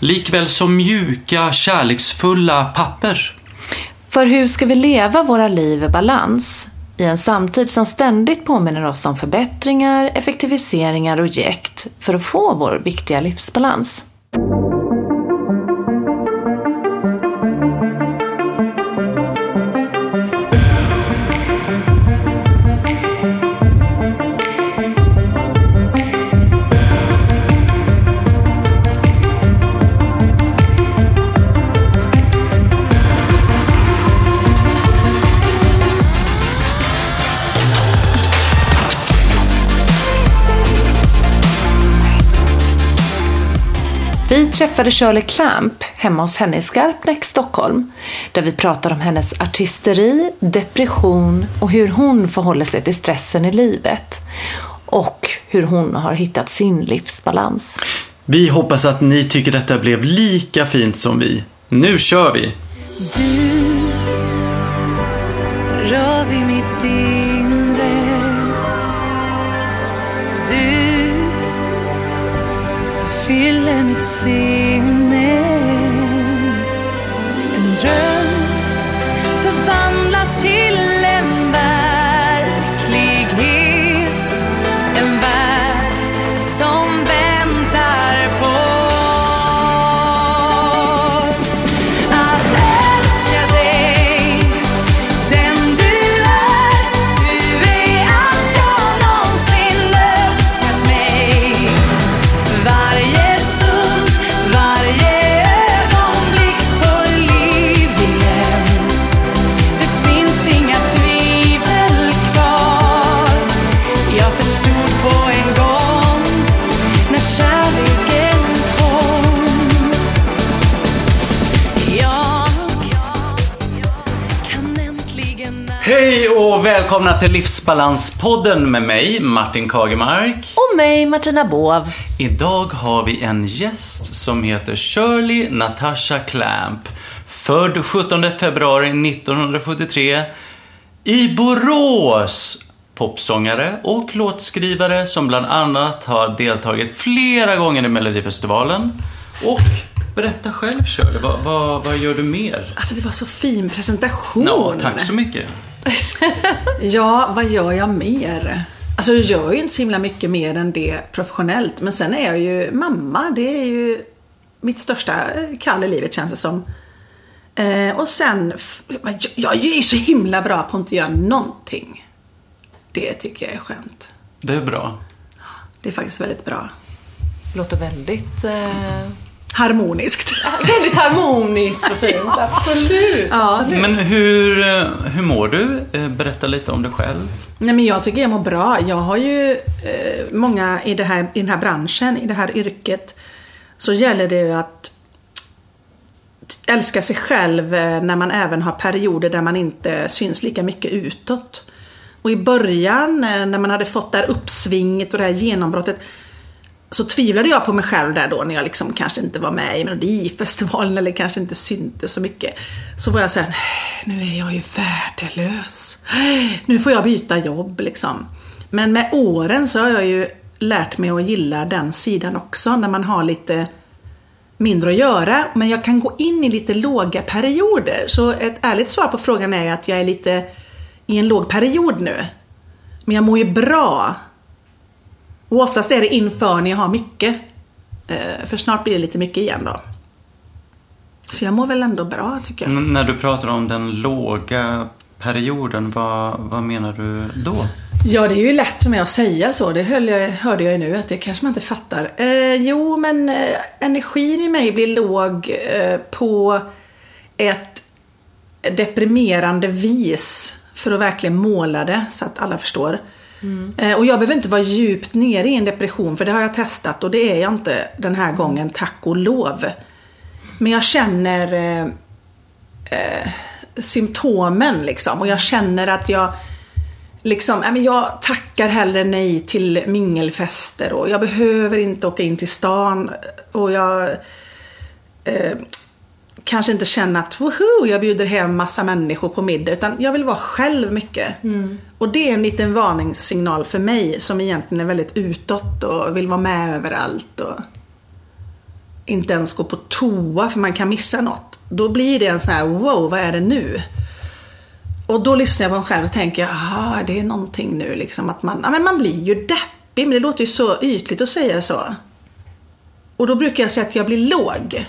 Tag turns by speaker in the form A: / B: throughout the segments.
A: likväl som mjuka, kärleksfulla papper.
B: För hur ska vi leva våra liv i balans? I en samtid som ständigt påminner oss om förbättringar, effektiviseringar och jäkt för att få vår viktiga livsbalans. Träffade Shirley Clamp hemma hos henne i Skarpnäck, Stockholm. Där vi pratar om hennes artisteri, depression och hur hon förhåller sig till stressen i livet. Och hur hon har hittat sin livsbalans.
A: Vi hoppas att ni tycker detta blev lika fint som vi. Nu kör vi!
C: Du rör vid mitt fyller
A: välkomna till Livsbalanspodden med mig, Martin Kagemark.
B: Och mig, Martina Båv.
A: Idag har vi en gäst som heter Shirley Natasha Clamp. Född 17 februari 1973 i Borås. Popsångare och låtskrivare som bland annat har deltagit flera gånger i Melodifestivalen. Och berätta själv Shirley, vad, vad, vad gör du mer?
D: Alltså det var så fin presentation.
A: Ja, tack så mycket.
D: Ja, vad gör jag mer? Alltså jag gör ju inte så himla mycket mer än det professionellt. Men sen är jag ju mamma. Det är ju mitt största kall i livet känns det som. Eh, och sen, jag är ju så himla bra på att inte göra någonting. Det tycker jag är skönt.
A: Det är bra.
D: Det är faktiskt väldigt bra.
B: Låter väldigt, eh,
D: Harmoniskt.
B: väldigt harmoniskt och fint. Absolut.
D: ja.
A: Men hur, eh, hur mår du? Eh, Berätta lite om dig själv.
D: Nej men jag tycker jag mår bra. Jag har ju eh, många i, det här, i den här branschen, i det här yrket. Så gäller det ju att älska sig själv eh, när man även har perioder där man inte syns lika mycket utåt. Och i början när man hade fått det här uppsvinget och det här genombrottet så tvivlade jag på mig själv där då när jag liksom kanske inte var med i Melodifestivalen eller kanske inte syntes så mycket. Så var jag såhär, nu är jag ju värdelös. Nu får jag byta jobb liksom. Men med åren så har jag ju lärt mig att gilla den sidan också när man har lite mindre att göra. Men jag kan gå in i lite låga perioder. Så ett ärligt svar på frågan är att jag är lite i en låg period nu. Men jag mår ju bra. Och oftast är det inför när jag har mycket. Eh, För snart blir det lite mycket igen då. Så jag mår väl ändå bra tycker jag.
A: N- när du pratar om den låga perioden, vad, vad menar du då?
D: Ja, det är ju lätt för mig att säga så. Det höll jag, hörde jag ju nu att det kanske man inte fattar. Eh, jo, men eh, energin i mig blir låg eh, på ett deprimerande vis. För att verkligen måla det så att alla förstår. Mm. Eh, och jag behöver inte vara djupt nere i en depression för det har jag testat och det är jag inte den här gången, tack och lov. Men jag känner eh, eh, symptomen liksom. Och jag känner att jag liksom, äh, men jag tackar hellre nej till mingelfester och jag behöver inte åka in till stan. Och jag eh, kanske inte känna att woho, jag bjuder hem massa människor på middag. Utan jag vill vara själv mycket. Och det är en liten varningssignal för mig som egentligen är väldigt utåt och vill vara med överallt. Och inte ens gå på toa för man kan missa något. Då blir det en sån här wow, vad är det nu? Och då lyssnar jag på mig själv och tänker, aha, det är någonting nu liksom att man, ja men man blir ju deppig, men det låter ju så ytligt att säga så. Och då brukar jag säga att jag blir låg.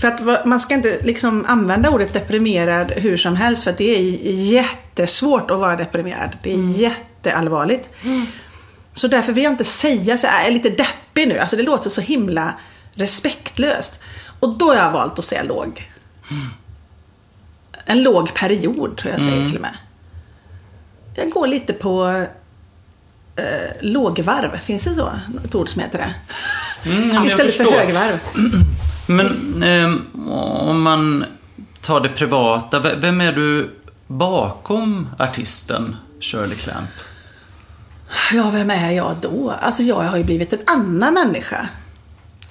D: För att man ska inte liksom använda ordet deprimerad hur som helst för att det är jättesvårt att vara deprimerad. Det är jätteallvarligt. Så därför vill jag inte säga så jag är lite deppig nu. Alltså det låter så himla respektlöst. Och då har jag valt att säga låg. En låg period tror jag säger till och med. Jag går lite på eh, lågvarv, finns det så? Ett ord som heter det?
A: Mm,
D: Istället för högvarv.
A: Men eh, om man tar det privata, vem är du bakom artisten Shirley Clamp?
D: Ja, vem är jag då? Alltså jag har ju blivit en annan människa.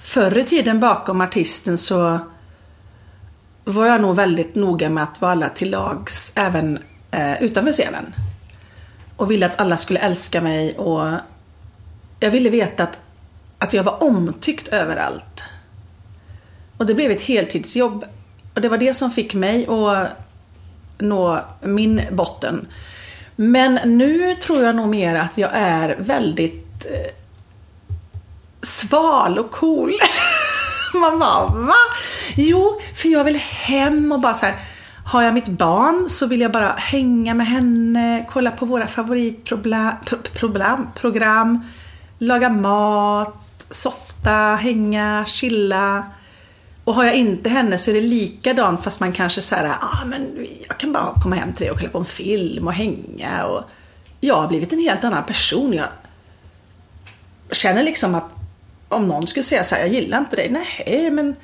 D: Förr i tiden bakom artisten så var jag nog väldigt noga med att vara alla till lags även eh, utanför scenen. Och ville att alla skulle älska mig och jag ville veta att, att jag var omtyckt överallt. Och det blev ett heltidsjobb. Och det var det som fick mig att nå min botten. Men nu tror jag nog mer att jag är väldigt eh, sval och cool. Man bara, va? Jo, för jag vill hem och bara så här. Har jag mitt barn så vill jag bara hänga med henne, kolla på våra favoritprogram, program, program, laga mat, softa, hänga, chilla. Och har jag inte henne så är det likadant fast man kanske så här, ah, men jag kan bara komma hem till dig och kolla på en film och hänga. Och jag har blivit en helt annan person. Jag känner liksom att om någon skulle säga så här, jag gillar inte dig. Nej, men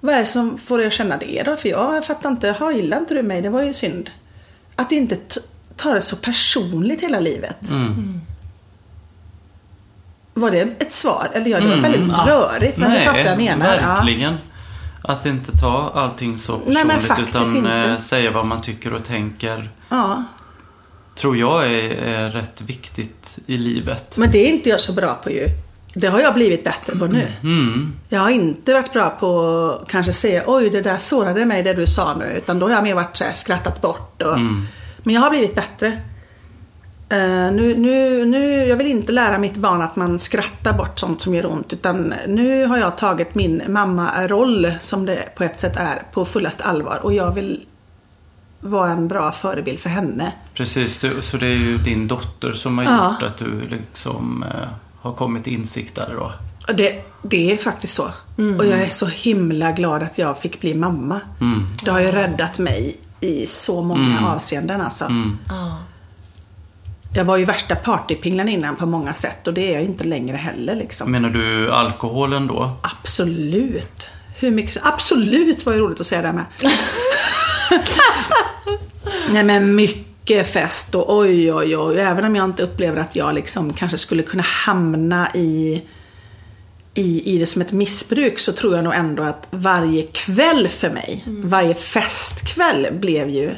D: vad är det som får dig att känna det då? För jag fattar inte, ha gillar inte du mig? Det var ju synd. Att inte ta det så personligt hela livet. Var det ett svar? Eller ja, det var väldigt rörigt. Men du fattar vad jag menar. Ja.
A: Att inte ta allting så
D: Nej,
A: personligt
D: faktiskt
A: utan
D: inte.
A: eh, säga vad man tycker och tänker.
D: ja.
A: Tror jag är, är rätt viktigt i livet.
D: Men det är inte jag så bra på ju. Det har jag blivit bättre på nu.
A: Mm.
D: Jag har inte varit bra på att kanske säga oj det där sårade mig det du sa nu. Utan då har jag mer varit så här, skrattat bort. Och, Men jag har blivit bättre. Eh, nu, nu, nu, jag vill inte lära mitt barn att man skrattar bort sånt som gör ont. Utan nu har jag tagit min mamma-roll, som det på ett sätt är, på fullast allvar. Och jag vill vara en bra förebild för henne.
A: Precis, så det är ju din dotter som har
D: Ja.
A: gjort att du liksom eh, har kommit insikt där då.
D: Det, det är faktiskt så. Och jag är så himla glad att jag fick bli mamma. Det har ju räddat mig i så många avseenden alltså. Jag var ju värsta partypinglan innan på många sätt och det är jag inte längre heller liksom.
A: Menar du alkoholen då?
D: Absolut. Hur mycket? Absolut var ju roligt att säga det med. Nej men mycket fest och oj oj oj. Även om jag inte upplever att jag liksom kanske skulle kunna hamna i, i, i det som ett missbruk så tror jag nog ändå att varje kväll för mig, varje festkväll blev ju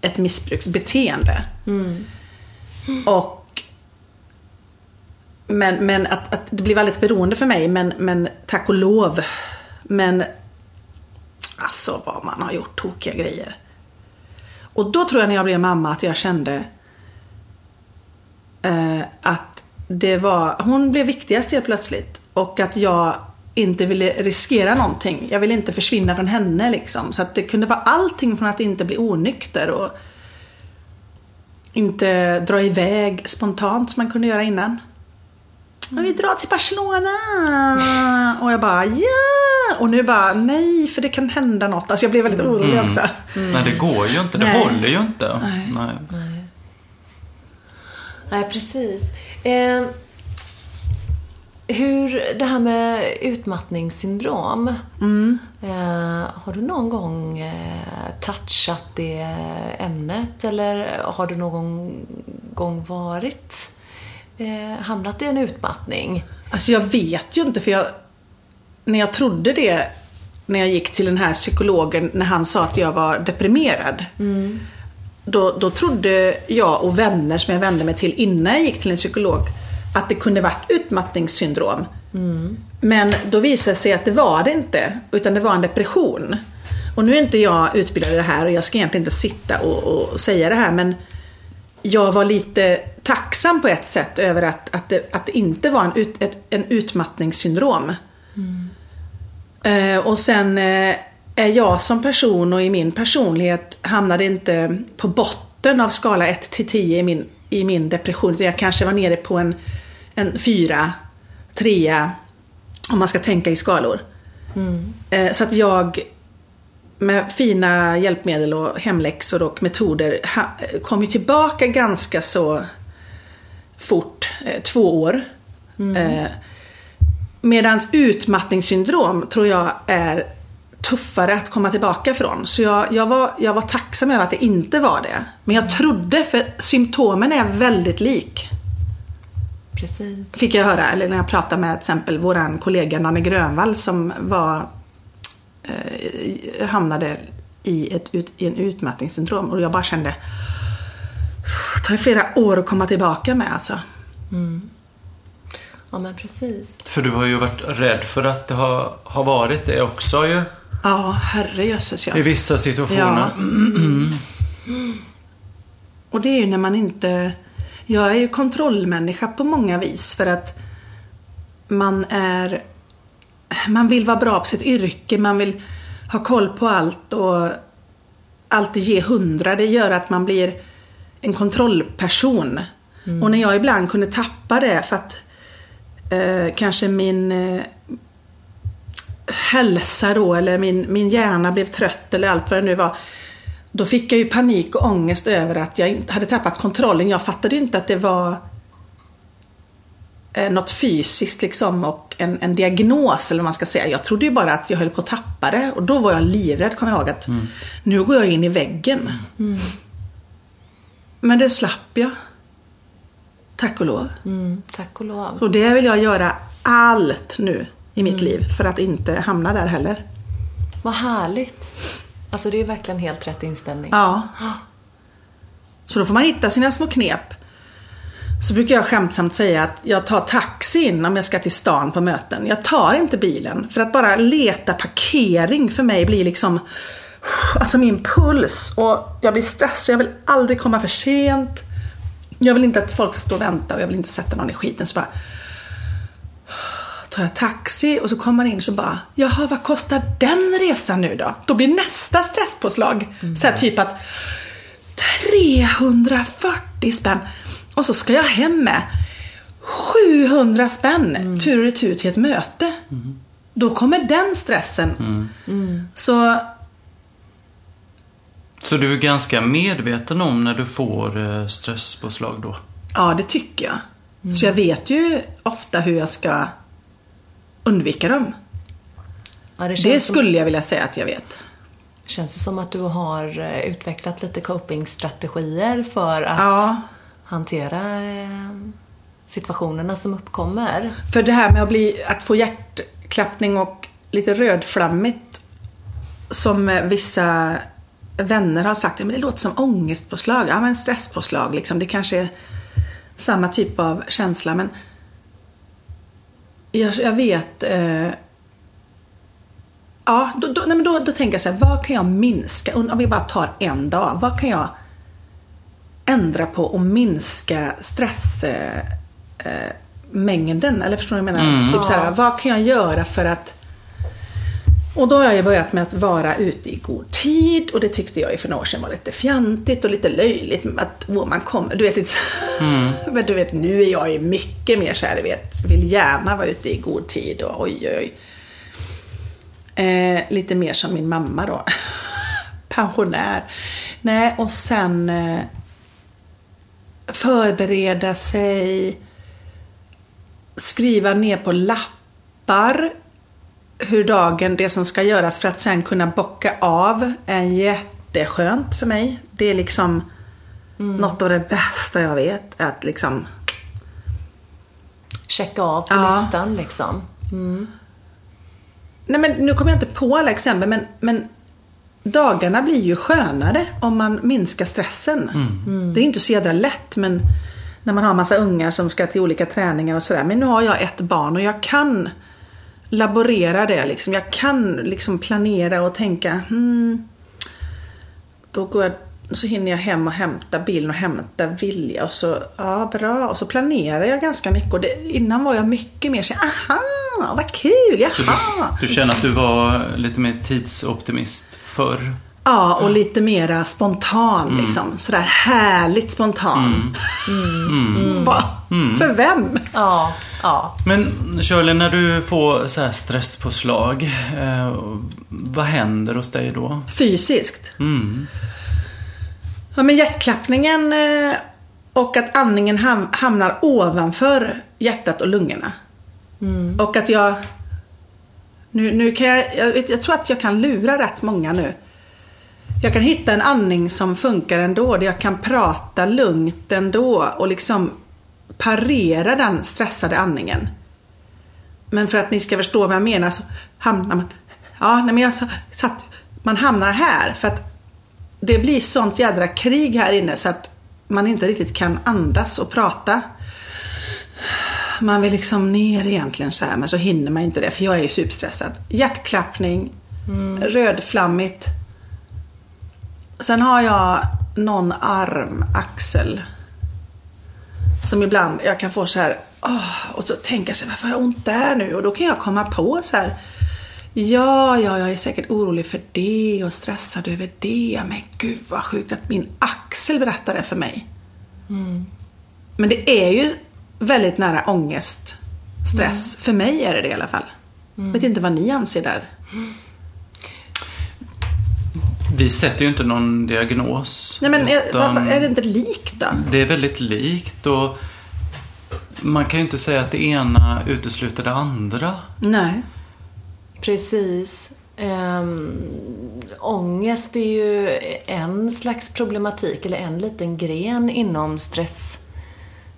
D: ett missbruksbeteende. Och men, men att, att det blir väldigt beroende för mig, men, men tack och lov. Men alltså vad man har gjort tokiga grejer. Och då tror jag när jag blev mamma att jag kände eh, att det var, hon blev viktigast helt plötsligt. Och att jag inte ville riskera någonting. Jag ville inte försvinna från henne liksom. Så att det kunde vara allting från att inte bli onykter och inte dra iväg spontant som man kunde göra innan. Men vi drar till Barcelona! Och jag bara ja! Och nu bara nej, för det kan hända något. Alltså jag blev väldigt orolig också.
A: Nej, det går ju inte. Det
D: Nej.
A: håller ju inte.
D: Nej.
A: Nej.
B: Nej, precis. Eh, hur, det här med utmattningssyndrom. Eh, har du någon gång eh, touchat det ämnet eller har du någon gång varit eh, hamnat i en utmattning?
D: Alltså jag vet ju inte för jag När jag trodde det När jag gick till den här psykologen när han sa att jag var deprimerad. Då, då trodde jag och vänner som jag vände mig till innan jag gick till en psykolog att det kunde varit utmattningssyndrom. Men då visade det sig att det var det inte, utan det var en depression. Och nu är inte jag utbildad i det här och jag ska egentligen inte sitta och, och säga det här men jag var lite tacksam på ett sätt över att, att, det, att det inte var en, ut, ett, en utmattningssyndrom. Eh, och sen eh, är jag som person och i min personlighet hamnade inte på botten av skala 1 till 10 i min, i min depression. Jag kanske var nere på en, en 4, 3 om man ska tänka i skalor. Eh, så att jag med fina hjälpmedel och hemläxor och metoder kom ju tillbaka ganska så fort, eh, två år. Eh, Medans utmattningssyndrom tror jag är tuffare att komma tillbaka från. Så jag, jag, var, jag var tacksam över att det inte var det. Men jag trodde, för symptomen är väldigt lik.
B: Precis.
D: Fick jag höra, eller när jag pratade med till exempel våran kollega Nanne Grönvall som var eh, hamnade i, ett, ut, i en utmattningssyndrom och jag bara kände det tar ju flera år att komma tillbaka med alltså.
B: Ja, men precis.
A: För du har ju varit rädd för att det har, har varit det också ju.
D: Ja, herrejösses ja.
A: I vissa situationer.
D: Och det är ju när man inte... Jag är ju kontrollmänniska på många vis för att man är... Man vill vara bra på sitt yrke, man vill ha koll på allt och alltid ge hundra. Det gör att man blir en kontrollperson. Och när jag ibland kunde tappa det för att eh, kanske min eh, hälsa då eller min, min hjärna blev trött eller allt vad det nu var. Då fick jag ju panik och ångest över att jag hade tappat kontrollen. Jag fattade inte att det var eh, något fysiskt liksom och en, en diagnos eller vad man ska säga. Jag trodde ju bara att jag höll på att tappa det och då var jag livrädd, kommer jag ihåg att nu går jag in i väggen. Men det slapp jag. Tack och lov.
B: Mm, tack och lov.
D: Och det vill jag göra allt nu i mitt liv för att inte hamna där heller.
B: Vad härligt. Alltså det är verkligen helt rätt inställning.
D: Ja. Så då får man hitta sina små knep. Så brukar jag skämtsamt säga att jag tar taxin om jag ska till stan på möten. Jag tar inte bilen. För att bara leta parkering för mig blir liksom Alltså min puls och jag blir stressad. Jag vill aldrig komma för sent. Jag vill inte att folk ska stå och vänta och jag vill inte sätta någon i skiten. Så bara tar jag taxi och så kommer man in och så bara Jaha, vad kostar den resan nu då? Då blir nästa stresspåslag så här typ att 340 spänn och så ska jag hem med 700 spänn tur och retur till ett möte. Då kommer den stressen. Så
A: Så du är ganska medveten om när du får eh, stresspåslag då?
D: ja, det tycker jag. Så jag vet ju ofta hur jag ska undvika dem.
B: Ja, det,
D: Det
B: känns som,
D: skulle jag vilja säga att jag vet.
B: känns ju som att du har eh, utvecklat lite copingstrategier för att
D: Ja
B: hantera eh, situationerna som uppkommer.
D: För det här med att, bli, att få hjärtklappning och lite rödflammigt som eh, vissa vänner har sagt, ja, men det låter som ångestpåslag, ja men stresspåslag liksom. Det kanske är samma typ av känsla men jag, jag vet eh, Ja, då, då, nej, men då, då tänker jag så här, vad kan jag minska? Om vi bara tar en dag, vad kan jag ändra på och minska stress eh? Eller förstår du vad jag menar? Typ så här, vad kan jag göra för att och då har jag börjat med att vara ute i god tid och det tyckte jag ju för några år sedan var lite fjantigt och lite löjligt. Att oh, man kommer, du vet lite så- Men du vet nu är jag ju mycket mer så här, du vet, vill gärna vara ute i god tid och oj oj oj. Eh, lite mer som min mamma då. Pensionär. Nej, och sen eh, förbereda sig. skriva ner på lappar hur dagen, det som ska göras för att sen kunna bocka av är jätteskönt för mig. Det är liksom något av det bästa jag vet. Att liksom,
B: Checka av på
D: Ja.
B: listan liksom.
D: nej men nu kommer jag inte på alla exempel men, men dagarna blir ju skönare om man minskar stressen. Det är inte så jädra lätt men när man har massa ungar som ska till olika träningar och sådär. Men nu har jag ett barn och jag kan laborera det liksom. Jag kan liksom planera och tänka hmm, då går jag så hinner jag hem och hämta bilen och hämta Vilja och så, ja bra, och så planerar jag ganska mycket och det, innan var jag mycket mer så aha, vad kul, jaha.
A: du, du känner att du var lite mer tidsoptimist förr?
D: Ja, och lite mera spontan liksom. Sådär härligt spontan. Mm. Bara, För vem?
B: Ja, ja.
A: Men Shirley, när du får så här stresspåslag, eh, vad händer hos dig då?
D: Fysiskt.
A: Mm.
D: Ja, men hjärtklappningen eh, och att andningen ham- hamnar ovanför hjärtat och lungorna. Och att jag... Nu, nu kan jag, jag, vet, jag tror att jag kan lura rätt många nu. Jag kan hitta en andning som funkar ändå, där jag kan prata lugnt ändå och liksom parera den stressade andningen. Men för att ni ska förstå vad jag menar så hamnar man... Ja, nej men jag sa- satt... Man hamnar här för att det blir sånt jädra krig här inne så att man inte riktigt kan andas och prata. Man vill liksom ner egentligen så här men så hinner man inte det för jag är ju superstressad. Hjärtklappning, rödflammigt. Sen har jag någon arm, axel. Som ibland jag kan få så här, åh, och så tänka sig varför har jag ont där nu? Och då kan jag komma på så här, ja, ja, jag är säkert orolig för det och stressad över det. Men gud vad sjukt att min axel berättar det för mig. Men det är ju väldigt nära ångest, stress. För mig är det det i alla fall. Vet inte vad ni anser där.
A: Vi sätter ju inte någon diagnos.
D: Nej men är, är det inte likt då?
A: det är väldigt likt och man kan ju inte säga att det ena utesluter det andra.
D: Nej.
B: Precis. Um, ångest är ju en slags problematik, eller en liten gren inom stress,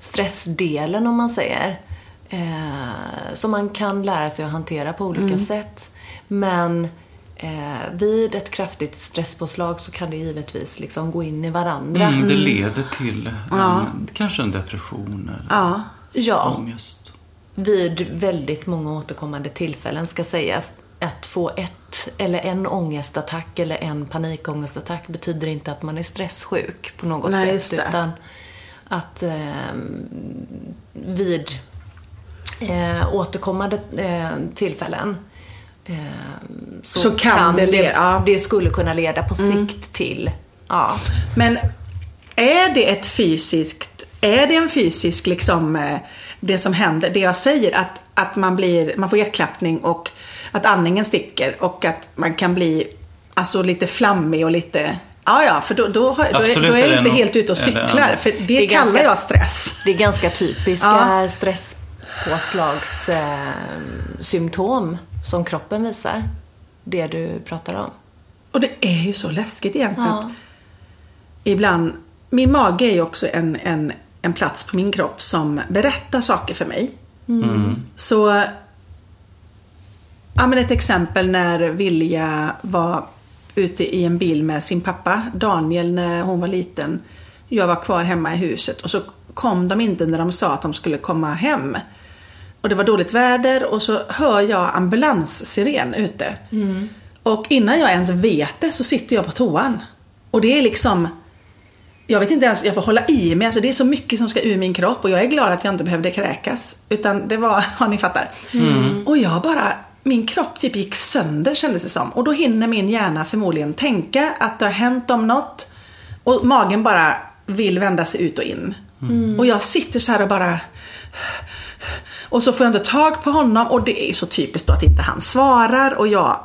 B: stressdelen om man säger. Eh, som man kan lära sig att hantera på olika sätt. Men eh, vid ett kraftigt stresspåslag så kan det givetvis liksom gå in i varandra.
A: Mm, det leder till en, kanske en depression eller
D: Ja.
B: Ja.
A: ångest.
B: vid väldigt många återkommande tillfällen ska sägas att få ett eller en ångestattack eller en panikångestattack betyder inte att man är stresssjuk på något
D: Nej,
B: sätt.
D: just det.
B: Utan att eh, vid eh, återkommande eh, tillfällen eh, så,
D: Så kan det
B: det,
D: le- ja. Mm.
B: det skulle kunna leda på sikt till ja,
D: Men är det ett fysiskt, är det en fysisk liksom eh, det som händer, det jag säger att, att man blir, man får hjärtklappning och att andningen sticker och att man kan bli alltså lite flammig och lite Ja, ja, för då, då, har, då, då är jag inte helt ute och cyklar. För det,
B: Det
D: kallar
B: ganska-
D: jag stress.
B: Det är ganska typiska
D: Ja.
B: stresspåslagssymptom eh, som kroppen visar. Det du pratar om.
D: Och det är ju så läskigt egentligen.
B: Ja.
D: Ibland, min mage är ju också en, en, en plats på min kropp som berättar saker för mig. Så, ja men ett exempel när Vilja var ute i en bil med sin pappa Daniel när hon var liten. Jag var kvar hemma i huset och så kom de inte när de sa att de skulle komma hem. Och det var dåligt väder och så hör jag ambulanssiren ute. Och innan jag ens vet det så sitter jag på toan. Och det är liksom jag vet inte ens, jag får hålla i mig. Alltså det är så mycket som ska ur min kropp och jag är glad att jag inte behövde kräkas. Utan det var, ja ni fattar. Och jag bara, min kropp typ gick sönder kändes det som. Och då hinner min hjärna förmodligen tänka att det har hänt om något. Och magen bara vill vända sig ut och in. Och jag sitter så här och bara och så får jag inte tag på honom och det är ju så typiskt då att inte han svarar och jag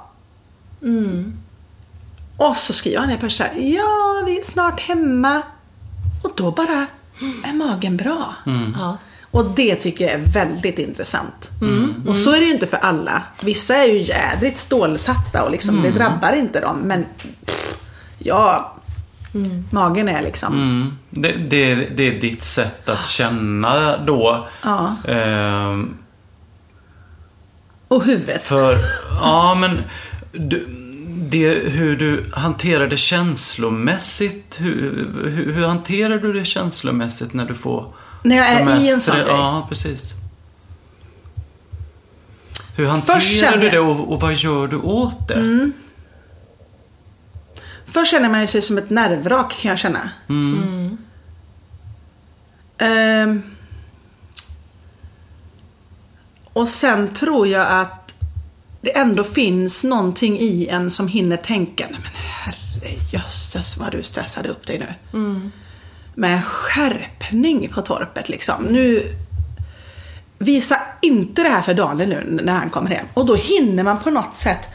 D: och så skriver han helt plötsligt så här, ja vi är snart hemma. Och då bara är magen bra.
B: Ja.
D: Och det tycker jag är väldigt intressant. Och så är det ju inte för alla. Vissa är ju jädrigt stålsatta och liksom, det drabbar inte dem. Men pff, ja, magen är liksom.
A: Mm. Det, det, det är ditt sätt att känna då.
D: Ja.
A: Ehm,
D: Och huvudet.
A: för, ja men, du, det, hur du hanterar det känslomässigt. Hur, hur, hur hanterar du det känslomässigt när du får
D: När jag är i en sån grej.
A: Ja, precis. Hur hanterar
D: känner
A: du det och, och vad gör du åt det?
D: Först känner man sig som ett nervvrak kan jag känna.
A: Mm.
D: Ehm. och sen tror jag att det ändå finns någonting i en som hinner tänka, nej men herrejösses vad du stressade upp dig nu. Med skärpning på torpet liksom. Nu Visa inte det här för Daniel nu när han kommer hem. Och då hinner man på något sätt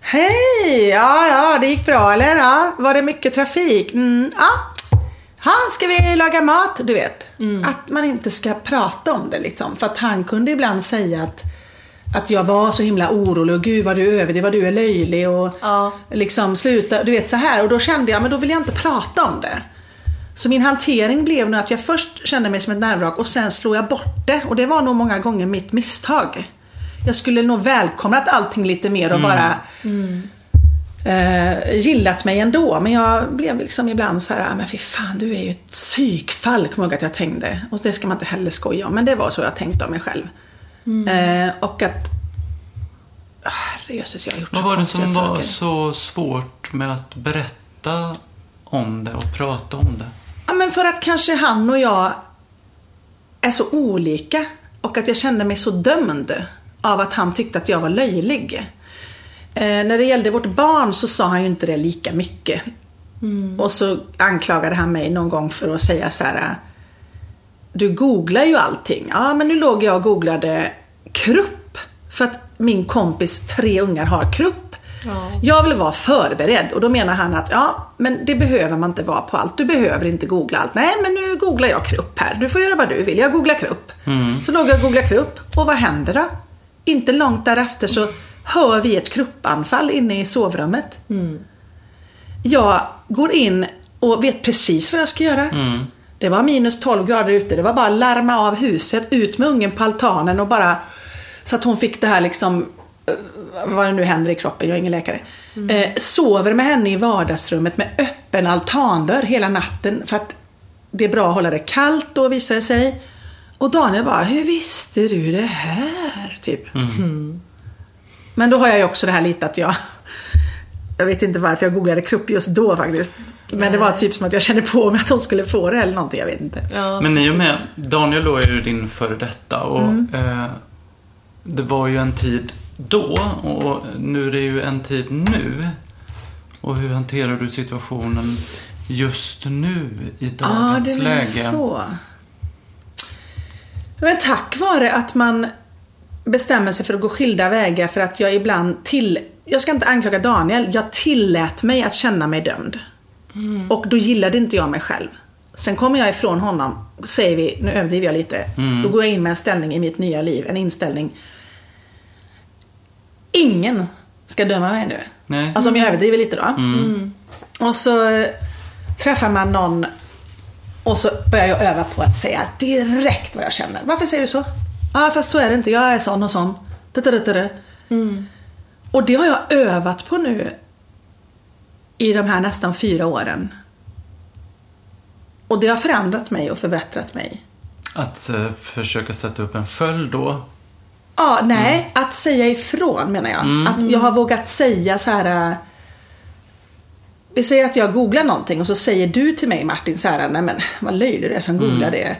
D: Hej! Ja, ja, det gick bra eller? Ja, var det mycket trafik? Mm, ja. Ha, ska vi laga mat? Du vet. Att man inte ska prata om det liksom. För att han kunde ibland säga att att jag var så himla orolig och gud vad du över det, vad du är löjlig och
B: Ja.
D: liksom sluta, du vet så här. Och då kände jag, men då vill jag inte prata om det. Så min hantering blev nog att jag först kände mig som ett nervvrak och sen slog jag bort det. Och det var nog många gånger mitt misstag. Jag skulle nog välkomnat allting lite mer och bara eh, gillat mig ändå. Men jag blev liksom ibland så här, "Ah, men fy fan du är ju ett psykfall, kommer jag att jag tänkte. Och det ska man inte heller skoja om, men det var så jag tänkte om mig själv. Eh, och att, Ah, herrejösses jag har gjort
A: Vad
D: så
A: var det som var
D: saker.
A: så svårt med att berätta om det och prata om det?
D: Ja, men för att kanske han och jag är så olika och att jag kände mig så dömd av att han tyckte att jag var löjlig. Eh, när det gällde vårt barn så sa han ju inte det lika mycket. Och så anklagade han mig någon gång för att säga så här. Du googlar ju allting. Ja, men nu låg jag och googlade krupp. För att min kompis tre ungar har krupp. Jag vill vara förberedd och då menar han att ja, men det behöver man inte vara på allt. Du behöver inte googla allt. Nej, men nu googlar jag krupp här. Du får göra vad du vill. Jag googlar krupp. Så låg jag och googlade krupp och vad händer då? Inte långt därefter så hör vi ett kruppanfall inne i sovrummet. Jag går in och vet precis vad jag ska göra. Det var minus 12 grader ute. Det var bara att larma av huset, ut med ungen på altanen och bara så att hon fick det här liksom vad det nu händer i kroppen, jag är ingen läkare. Eh, sover med henne i vardagsrummet med öppen altandörr hela natten för att det är bra att hålla det kallt då visar det sig. Och Daniel bara, hur visste du det här? Typ. Mm. Men då har jag ju också det här lite att jag Jag vet inte varför jag googlade krupp just då faktiskt. Men det var typ som att jag kände på mig att hon skulle få det eller någonting, jag vet inte.
B: Ja,
A: Men i och med, Daniel då är ju din före detta och eh, det var ju en tid då och nu är det ju en tid nu. Och hur hanterar du situationen just nu i
D: Ja,
A: dagens
D: det var
A: läge?
D: så. Men tack vare att man bestämmer sig för att gå skilda vägar för att jag ibland till... Jag ska inte anklaga Daniel, jag tillät mig att känna mig dömd. Och då gillade inte jag mig själv. Sen kommer jag ifrån honom, säger vi, nu överdriver jag lite. Då går jag in med en ställning i mitt nya liv, en inställning. Ingen ska döma mig nu.
A: Nej.
D: Alltså om jag överdriver lite då. Och så eh, träffar man någon och så börjar jag öva på att säga direkt vad jag känner. Varför säger du så? Ja, ah, fast så är det inte. Jag är sån och sån. Da-da-da-da-da. Och det har jag övat på nu i de här nästan fyra åren. Och det har förändrat mig och förbättrat mig.
A: Att eh, försöka sätta upp en sköld då.
D: Ja, nej, att säga ifrån menar jag. Att jag har vågat säga så här. äh, Vi säger att jag googlar någonting och så säger du till mig Martin så här, nej men vad löjlig du är som googlar det.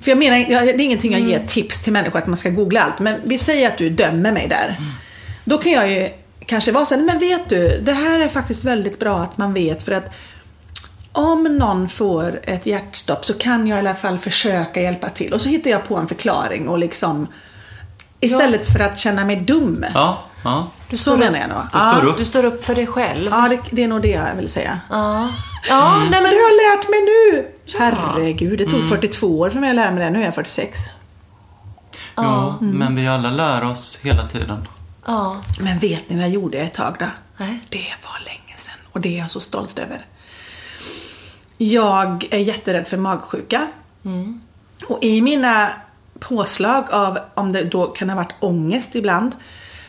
D: För jag menar, det är ingenting jag ger tips till människor att man ska googla allt. Men vi säger att du dömer mig där. Då kan jag ju kanske vara så här, men vet du, det här är faktiskt väldigt bra att man vet för att om någon får ett hjärtstopp så kan jag i alla fall försöka hjälpa till. Och så hittar jag på en förklaring och liksom Istället för att känna mig dum.
A: Ja, ja.
B: Du
D: Så
B: står,
D: menar jag nog.
A: Du står upp.
B: du står upp för dig själv.
D: Ja, det, det är nog det jag vill säga.
B: Ja, ja nej
D: Men det har jag lärt mig nu! Herregud, det tog 42 år för mig att lära mig det. Nu är jag 46.
A: Jo, men vi alla lär oss hela tiden.
B: Ja.
D: Men vet ni vad jag gjorde ett tag då?
B: Nej.
D: Det var länge sedan och det är jag så stolt över. Jag är jätterädd för magsjuka. Och i mina påslag av, om det då kan ha varit ångest ibland,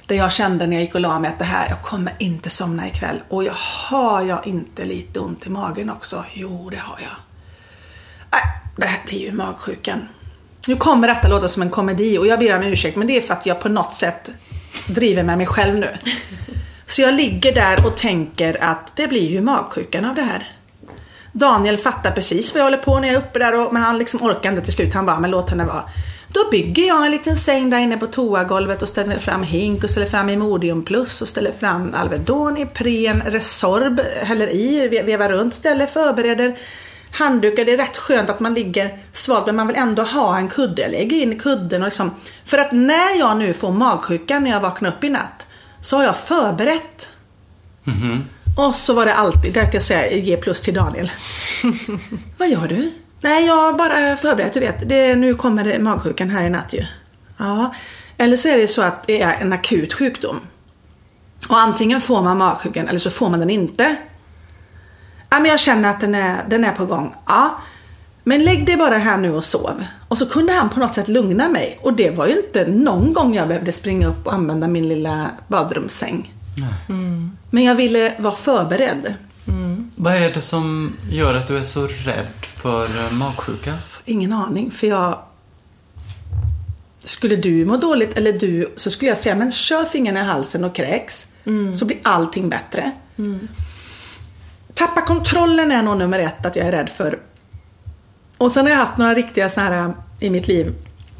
D: där jag kände när jag gick och la mig att det här, jag kommer inte somna ikväll. Och jag har jag inte lite ont i magen också? Jo, det har jag. Nej, det här blir ju magsjukan. Nu kommer detta låta som en komedi och jag ber om ursäkt men det är för att jag på något sätt driver med mig själv nu. Så jag ligger där och tänker att det blir ju magsjukan av det här. Daniel fattar precis vad jag håller på när jag är uppe där och, men han liksom orkar inte till slut. Han bara, men låt henne vara. Då bygger jag en liten säng där inne på toagolvet och ställer fram hink och ställer fram Imodium plus och ställer fram Alvedon, Ipren, Resorb, häller i, ve- vevar runt, ställer, förbereder handdukar. Det är rätt skönt att man ligger svalt men man vill ändå ha en kudde. Jag lägger in kudden och liksom. För att när jag nu får magsjuka när jag vaknar upp i natt så har jag förberett. Och så var det alltid, där kan jag säga, ge plus till Daniel. Vad gör du? Nej, jag har bara förberett, du vet. Det, nu kommer det magsjukan här i natt ju. Ja. Eller så är det så att det är en akut sjukdom. Och antingen får man magsjukan eller så får man den inte. Ja, men jag känner att den är, den är på gång. Ja. Men lägg dig bara här nu och sov. Och så kunde han på något sätt lugna mig. Och det var ju inte någon gång jag behövde springa upp och använda min lilla badrumssäng. Men jag ville vara förberedd.
A: Vad är det som gör att du är så rädd för eh, magsjuka?
D: Ingen aning, för jag... Skulle du må dåligt eller du så skulle jag säga men kör fingrarna i halsen och kräks. Så blir allting bättre. Tappa kontrollen är nog nummer ett att jag är rädd för. Och sen har jag haft några riktiga såna här äh, i mitt liv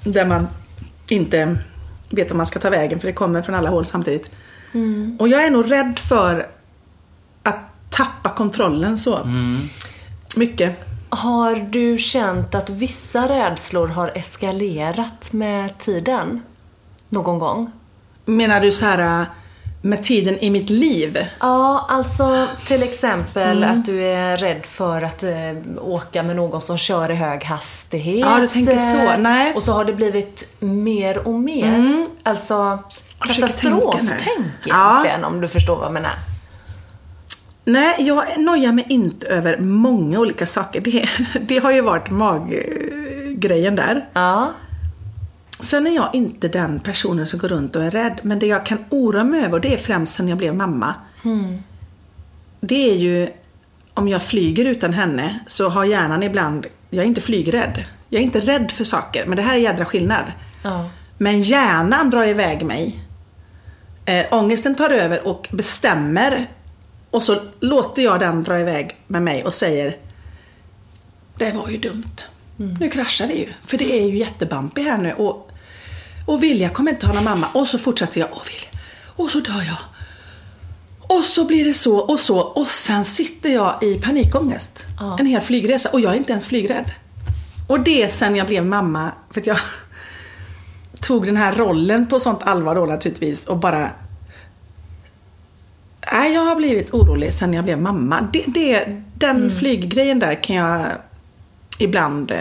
D: där man inte vet om man ska ta vägen för det kommer från alla håll samtidigt. Och jag är nog rädd för att tappa kontrollen så mycket.
B: Har du känt att vissa rädslor har eskalerat med tiden? Någon gång?
D: Menar du så här äh, med tiden i mitt liv?
B: Ja, alltså till exempel att du är rädd för att eh, åka med någon som kör i hög hastighet.
D: Ja, du tänker så.
B: eh,
D: Nej.
B: Och så har det blivit mer och mer. Alltså
D: försöker tänka
B: katastroftänk
D: nu. Ja.
B: egentligen, om du förstår vad jag menar.
D: Nej, jag nojar mig inte över många olika saker. Det, det har ju varit maggrejen där.
B: Ja.
D: Sen är jag inte den personen som går runt och är rädd. Men det jag kan oroa mig över, och det är främst sen jag blev mamma. Det är ju, om jag flyger utan henne så har hjärnan ibland, jag är inte flygrädd. Jag är inte rädd för saker, men det här är jädra skillnad.
B: Ja.
D: Men hjärnan drar iväg mig. Eh, ångesten tar över och bestämmer. Och så låter jag den dra iväg med mig och säger Det var ju dumt. Nu kraschar vi ju. För det är ju jättebumpy här nu. Och, och Vilja kommer inte ha någon mamma. Och så fortsätter jag. Och Vilja. Och så dör jag. Och så blir det så och så. Och sen sitter jag i panikångest.
B: Ja.
D: En hel flygresa. Och jag är inte ens flygrädd. Och det sen jag blev mamma. För att jag tog den här rollen på sånt allvar då naturligtvis och bara Nej, jag har blivit orolig sen jag blev mamma. Det, det, den flyggrejen där kan jag ibland eh,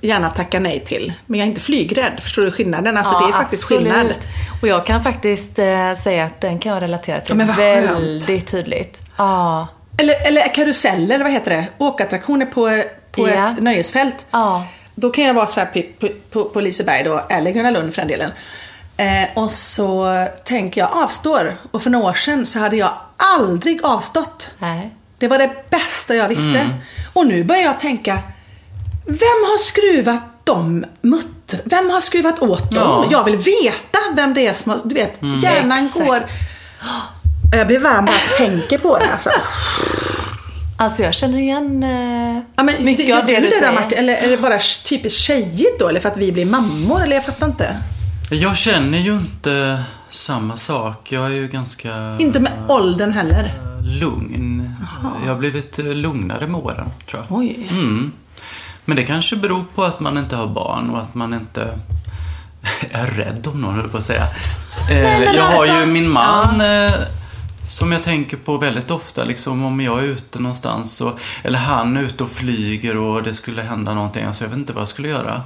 D: gärna tacka nej till. Men jag är inte flygrädd, förstår du skillnaden? Alltså det är faktiskt
B: absolut.
D: skillnad.
B: Och jag kan faktiskt eh, säga att den kan jag relatera till
D: Ja,
B: väldigt tydligt. Ja.
D: Eller, eller karuseller, vad heter det? Åkattraktioner på, på
B: Ja.
D: ett nöjesfält.
B: Ja.
D: Då kan jag vara så här på, på, på, på Liseberg då, eller Gröna Lund för den delen. Eh, och så tänker jag avstår. Och för några år sedan så hade jag aldrig avstått.
B: Nej.
D: Det var det bästa jag visste. Och nu börjar jag tänka, vem har skruvat dem mutter? Vem har skruvat åt dem?
A: Ja.
D: Jag vill veta vem det är som har, du vet, hjärnan
B: Exakt.
D: går... Jag blir varm bara jag tänker på det alltså.
B: Alltså jag känner igen eh,
D: Ja, men,
B: mycket av det
D: du
B: du
D: det där
B: säger.
D: Martin? Eller är det bara typiskt tjejigt då? Eller för att vi blir mammor? Eller jag fattar inte.
A: Jag känner ju inte samma sak. Jag är ju ganska
D: Inte med åldern heller.
A: lugn. Jag har blivit eh, lugnare med åren, tror jag.
D: Oj.
A: Mm. Men det kanske beror på att man inte har barn och att man inte är rädd om någon, höll på att säga. Eh,
B: men
A: jag har ju
B: alltså-
A: min man eh, som jag tänker på väldigt ofta, liksom om jag är ute någonstans och, eller han är ute och flyger och det skulle hända någonting. Alltså jag vet inte vad jag skulle göra.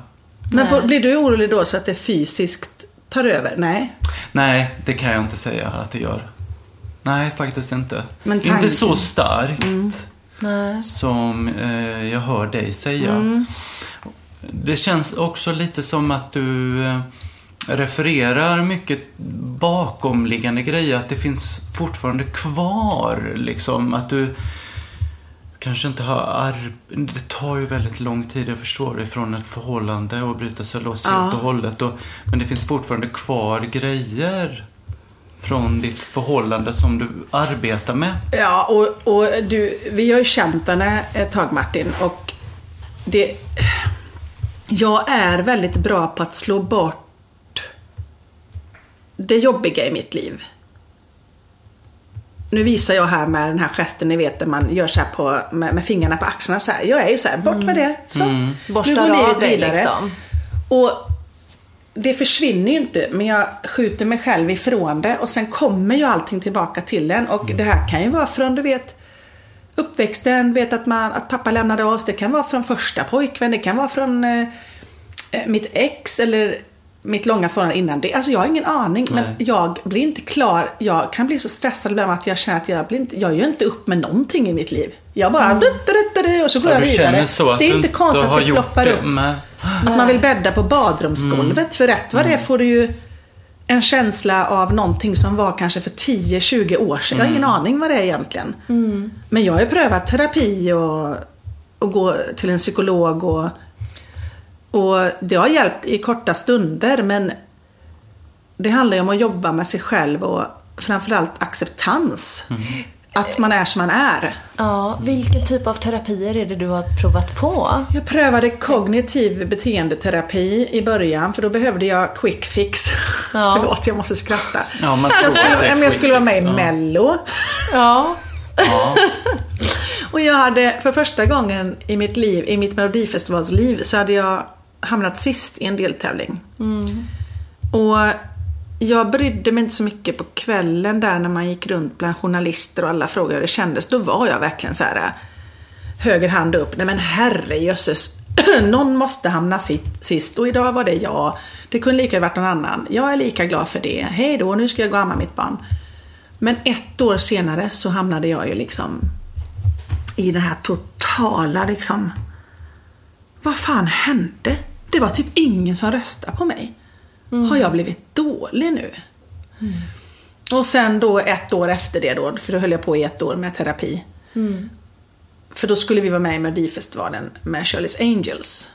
D: Men får, blir du orolig då så att det fysiskt tar över? Nej.
A: Nej, det kan jag inte säga att det gör. Nej, faktiskt inte.
D: Men
A: Inte så starkt
B: Nej.
A: som eh, jag hör dig säga. Det känns också lite som att du eh, refererar mycket bakomliggande grejer. Att det finns fortfarande kvar. Liksom, att du kanske inte har ar- Det tar ju väldigt lång tid, jag förstår det, från ett förhållande och bryta sig loss
D: Ja.
A: helt och hållet. Och, men det finns fortfarande kvar grejer från ditt förhållande som du arbetar med.
D: Ja, och, och du, vi har ju känt henne ett tag Martin och det... Jag är väldigt bra på att slå bort det jobbiga i mitt liv. Nu visar jag här med den här gesten, ni vet, där man gör så här på, med, med fingrarna på axlarna så här. Jag är ju så här, bort med det. Så, nu
B: Borstar
D: går livet vidare.
B: liksom.
D: Och det försvinner ju inte, men jag skjuter mig själv ifrån det och sen kommer ju allting tillbaka till en. Och det här kan ju vara från, du vet, uppväxten, vet att, man, att pappa lämnade oss. Det kan vara från första pojkvän, det kan vara från eh, mitt ex eller mitt långa förhållande innan det. Alltså jag har ingen aning, men
A: Nej.
D: jag blir inte klar. Jag kan bli så stressad ibland att jag känner att jag, blir inte, jag gör inte upp med någonting i mitt liv. Jag bara... Du, och så går
A: Ja,
D: jag vidare.
A: känner så att
D: det är
A: du
D: inte konstigt att det ploppar
A: det
D: upp.
A: med...
D: Att man vill bädda på badrumsgolvet. För rätt vad det är får du ju en känsla av någonting som var kanske för 10-20 år sedan. Jag har ingen aning vad det är egentligen. Men jag har ju prövat terapi och, och gå till en psykolog och, och det har hjälpt i korta stunder men det handlar ju om att jobba med sig själv och framförallt acceptans. Att man är som man är.
B: Ja, vilken typ av terapier är det du har provat på?
D: Jag prövade kognitiv beteendeterapi i början för då behövde jag quick fix.
B: Ja.
D: Förlåt, jag måste skratta.
A: Ja, man
D: Jag skulle, jag skulle vara med i
A: ja.
D: Mello.
B: Ja.
A: Ja.
D: Och jag hade för första gången i mitt liv, i mitt melodifestivalsliv, så hade jag hamnat sist i en deltävling. Och jag brydde mig inte så mycket på kvällen där när man gick runt bland journalister och alla frågade hur det kändes. Då var jag verkligen så här äh, höger hand upp. Nej men herrejösses, någon måste hamna sist och idag var det jag. Det kunde lika gärna varit någon annan. Jag är lika glad för det. Hej då, nu ska jag gå och amma mitt barn. Men ett år senare så hamnade jag ju liksom i det här totala liksom... Vad fan hände? Det var typ ingen som röstade på mig. Har jag blivit dålig nu? Och sen då ett år efter det då, för då höll jag på i ett år med terapi. För då skulle vi vara med i Melodifestivalen med Shirley's Angels.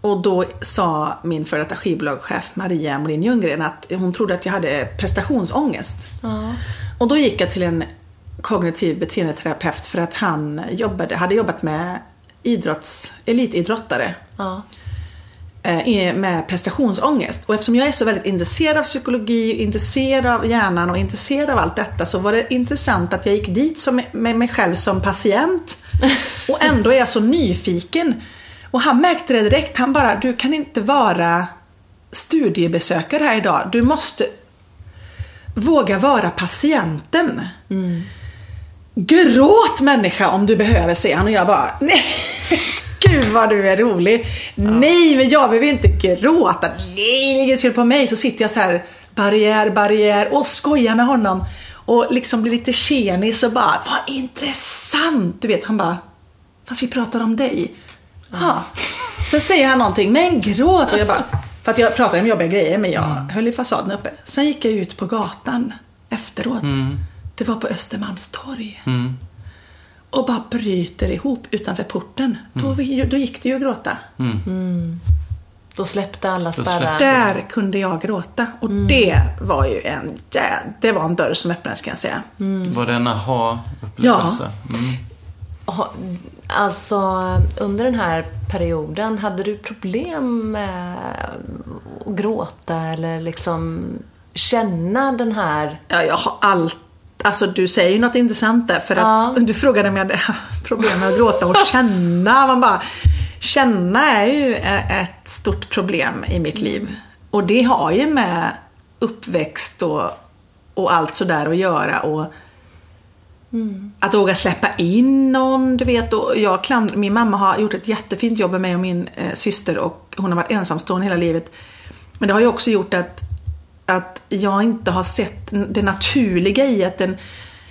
D: Och då sa min före detta skivbolagschef Maria Molin Ljunggren att hon trodde att jag hade prestationsångest.
B: Ja.
D: Och då gick jag till en kognitiv beteendeterapeut för att han jobbade, hade jobbat med idrotts, elitidrottare
B: Ja.
D: Eh, med prestationsångest. Och eftersom jag är så väldigt intresserad av psykologi, intresserad av hjärnan och intresserad av allt detta så var det intressant att jag gick dit som, med mig själv som patient. Och ändå är jag så nyfiken. Och han märkte det direkt. Han bara, du kan inte vara studiebesökare här idag. Du måste våga vara patienten. Gråt människa om du behöver, säger han. Och jag bara, nej. Gud vad du är rolig. Nej, men jag behöver inte gråta. Nej, det är inget fel på mig. Så sitter jag så här, barriär, barriär och skojar med honom. Och liksom blir lite tjenis och bara, vad intressant. Du vet, han bara, fast vi pratar om dig. Ja. Sen säger han någonting, men gråt. Och jag bara, för att jag pratade om jobbiga grejer, men jag höll ju fasaden uppe. Sen gick jag ut på gatan efteråt. Det var på Östermalmstorg. Och bara bryter ihop utanför porten. Då, då gick det ju att gråta.
B: Då släppte alla spärrar.
D: Där kunde jag gråta. Och det var ju en, det var en dörr som öppnades kan jag säga.
A: Var det en aha-upplevelse? Mm.
B: Ha- Alltså, under den här perioden, hade du problem med att gråta eller liksom känna den här...
D: Ja, jag har allt. Alltså du säger ju något intressant där. För att
B: Ja.
D: du frågade om jag hade problem med att gråta och känna. Man bara, känna är ju ett stort problem i mitt liv. Och det har ju med uppväxt och, och allt sådär att göra. Och Att våga släppa in någon, du vet. Och jag klandrar, min mamma har gjort ett jättefint jobb med mig och min eh, syster och hon har varit ensamstående hela livet. Men det har ju också gjort att, att jag inte har sett det naturliga i att en,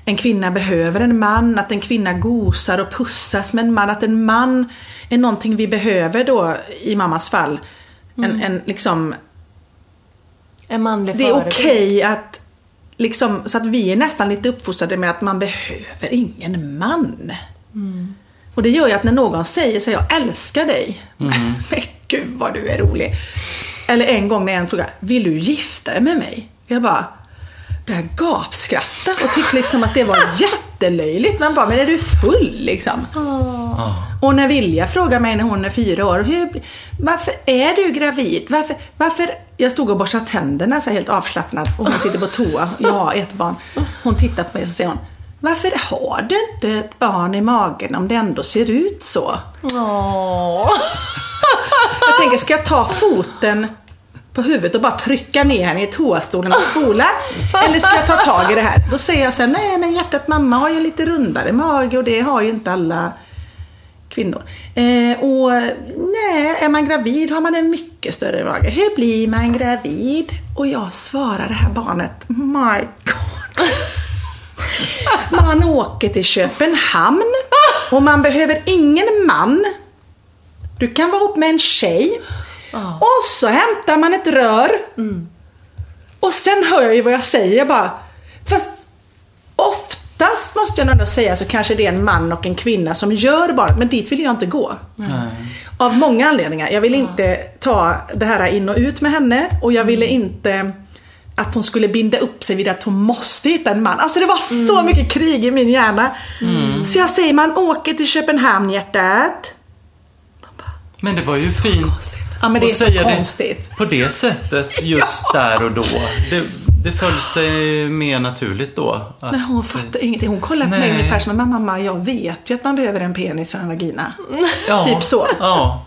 D: en kvinna behöver en man, att en kvinna gosar och pussas med en man, att en man är någonting vi behöver då i mammas fall. En, en liksom
B: En manlig
D: det är
B: förebild.
D: okej att liksom, så att vi är nästan lite uppfostrade med att man behöver ingen man. Och det gör ju att när någon säger så här, jag älskar dig. Men gud vad du är rolig. Eller en gång när en frågar, vill du gifta dig med mig? Jag bara började gapskratta och tyckte liksom att det var jättelöjligt. Man bara, men är du full liksom? Och när Vilja frågar mig när hon är fyra år, hur, varför är du gravid? Varför, varför? Jag stod och borstade tänderna så helt avslappnad och hon sitter på toa. Jag har ett barn. Hon tittar på mig och så säger hon, varför har du inte ett barn i magen om det ändå ser ut så?
B: Åh.
D: Jag tänker, ska jag ta foten på huvudet och bara trycka ner henne i toastolen och spola? Eller ska jag ta tag i det här? Då säger jag så här, nej men hjärtat, mamma har ju lite rundare mage och det har ju inte alla kvinnor. Eh, och nej, är man gravid har man en mycket större mage. Hur blir man gravid? Och jag svarar det här barnet, my god. Man åker till Köpenhamn och man behöver ingen man. Du kan vara ihop med en tjej. Och så hämtar man ett rör. Och sen hör jag ju vad jag säger jag bara. Fast oftast måste jag ändå säga så kanske det är en man och en kvinna som gör barnet. Men dit vill jag inte gå. Av många anledningar. Jag ville inte ta det här in och ut med henne. Och jag ville inte att hon skulle binda upp sig vid att hon måste hitta en man. Alltså det var så mycket krig i min hjärna. Så jag säger, man åker till Köpenhamn hjärtat.
A: Men det var ju fint
D: Ja men det är
A: att
D: så
A: säga
D: konstigt.
A: det på det sättet just där och då. Det, det föll sig mer naturligt då. att
D: Men hon fattar ingenting. Hon kollar på mig ungefär som mamma, mamma, jag vet ju att man behöver en penis och en vagina.
A: Ja,
D: Typ så.
A: Ja.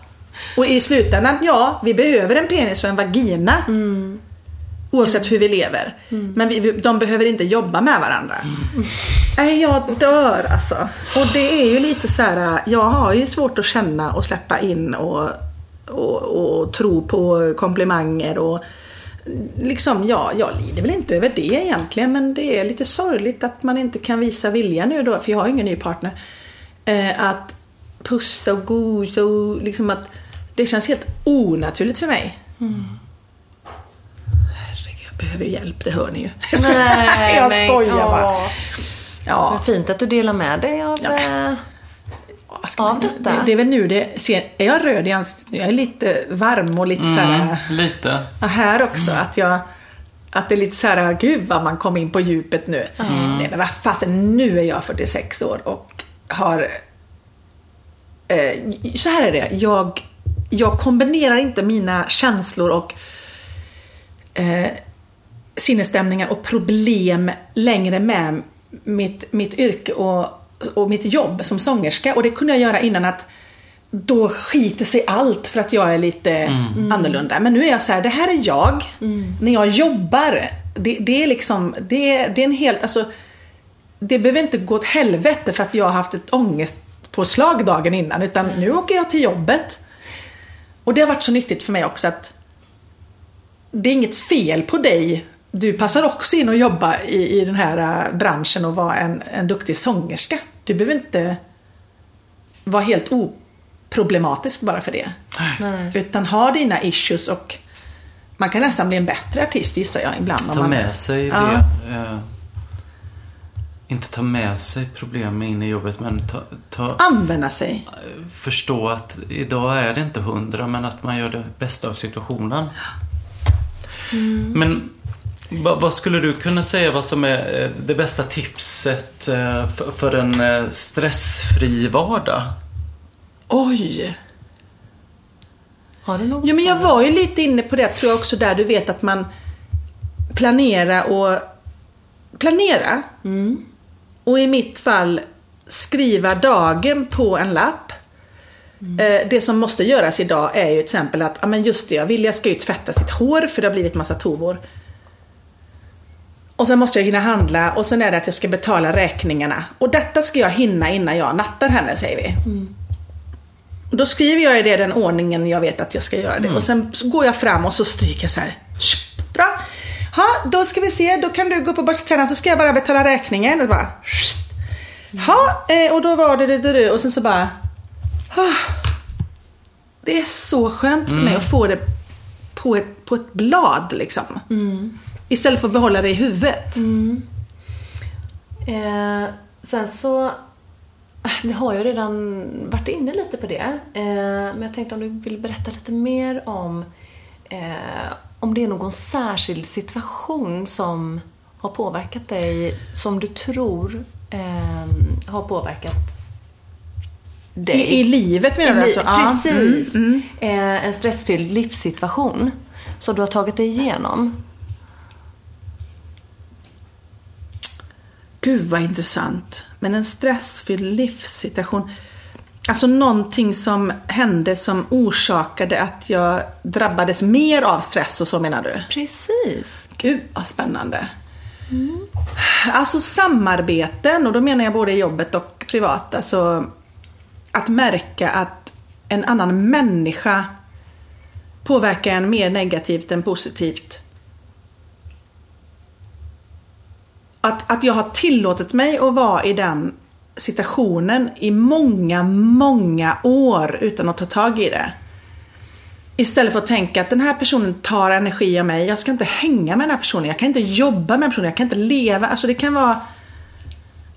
D: Och i slutändan, ja, vi behöver en penis och en vagina. Oavsett hur vi lever. Men vi, de behöver inte jobba med varandra. Nej, jag dör alltså. Och det är ju lite så här, jag har ju svårt att känna och släppa in och, och, och tro på komplimanger och liksom, ja, jag lider väl inte över det egentligen men det är lite sorgligt att man inte kan visa vilja nu då, för jag har ju ingen ny partner. Eh, att pussa och gosa och liksom att det känns helt onaturligt för mig. Jag behöver hjälp, det hör ni ju. Jag skojar,
B: Nej,
D: jag
B: men-
D: skojar bara.
B: ja. Vad fint att du delar med dig av...
D: Ja.
B: eh, av
D: man-
B: detta.
D: Det, det är väl nu det ser, Är jag röd i ansiktet nu? Jag är lite varm och lite så här...
A: Mm, lite.
D: Här också, att jag... Att det är lite så här, gud vad man kom in på djupet nu. Nej men vad fasen, nu är jag 46 år och har... Eh, så här är det, jag, jag kombinerar inte mina känslor och eh, sinnesstämningar och problem längre med mitt, mitt yrke och, och mitt jobb som sångerska. Och det kunde jag göra innan att då skiter sig allt för att jag är lite annorlunda. Men nu är jag så här, det här är jag. När jag jobbar, det, det är liksom, det, det är en helt, alltså det behöver inte gå åt helvete för att jag har haft ett ångestpåslag dagen innan. Utan nu åker jag till jobbet. Och det har varit så nyttigt för mig också att det är inget fel på dig. Du passar också in och jobba i, i den här äh, branschen och vara en, en duktig sångerska. Du behöver inte vara helt oproblematisk bara för det.
B: Nej.
D: Utan ha dina issues och man kan nästan bli en bättre artist gissar jag ibland. om
A: Ta
D: man,
A: med sig
D: Ja.
A: det. Eh, inte ta med sig problemen in i jobbet men ta, ta,
D: Använda sig.
A: förstå att idag är det inte hundra men att man gör det bästa av situationen. Men va, vad skulle du kunna säga vad som är eh, det bästa tipset eh, för, för en eh, stressfri vardag?
D: Oj!
B: Har du något?
D: Jo men jag var ju lite inne på det tror jag också där du vet att man planera och planera. Och i mitt fall skriva dagen på en lapp. Eh, Det som måste göras idag är ju till exempel att, ja men just det, Vilja ska ju tvätta sitt hår för det har blivit massa tovor. Och sen måste jag hinna handla och sen är det att jag ska betala räkningarna. Och detta ska jag hinna innan jag nattar henne säger vi. Och Då skriver jag i det den ordningen jag vet att jag ska göra det. Och sen går jag fram och så stryker jag så här. Bra. Ha, då ska vi se, då kan du gå på börsträna så ska jag bara betala räkningen. Och bara, ha, eh, och då var det det, det. Och sen så bara... Det är så skönt för mig att få det på ett, på ett blad liksom. Istället för att behålla det i huvudet.
B: Eh, sen så, äh, vi har ju redan varit inne lite på det. Eh, men jag tänkte om du vill berätta lite mer om eh, om det är någon särskild situation som har påverkat dig, som du tror eh, har påverkat dig.
D: I, I livet menar du
B: Li-
D: alltså?
B: Precis.
D: Mm,
B: Eh, en stressfylld livssituation som du har tagit dig igenom.
D: Gud vad intressant. Men en stressfylld livssituation. Alltså någonting som hände som orsakade att jag drabbades mer av stress och så menar du?
B: Precis.
D: Gud vad spännande. Alltså samarbeten, och då menar jag både i jobbet och privat. Alltså att märka att en annan människa påverkar en mer negativt än positivt. Att, att jag har tillåtit mig att vara i den situationen i många, många år utan att ta tag i det. Istället för att tänka att den här personen tar energi av mig. Jag ska inte hänga med den här personen. Jag kan inte jobba med den här personen. Jag kan inte leva. Alltså det kan vara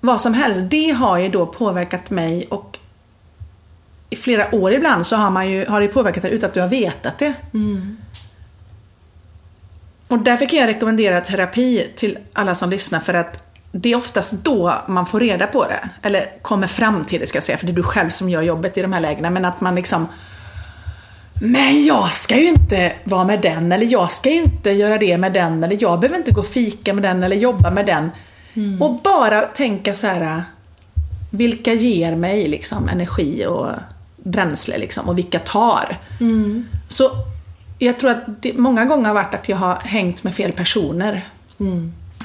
D: vad som helst. Det har ju då påverkat mig och i flera år ibland så har, man ju, har det påverkat dig utan att du har vetat det. Mm. Och därför kan jag rekommendera terapi till alla som lyssnar för att det är oftast då man får reda på det. Eller kommer fram till det ska jag säga, för det är du själv som gör jobbet i de här lägena. Men att man liksom Men jag ska ju inte vara med den, eller jag ska ju inte göra det med den, eller jag behöver inte gå och fika med den, eller jobba med den. Och bara tänka så här Vilka ger mig liksom energi och bränsle liksom, och vilka tar? Så jag tror att det många gånger har varit att jag har hängt med fel personer.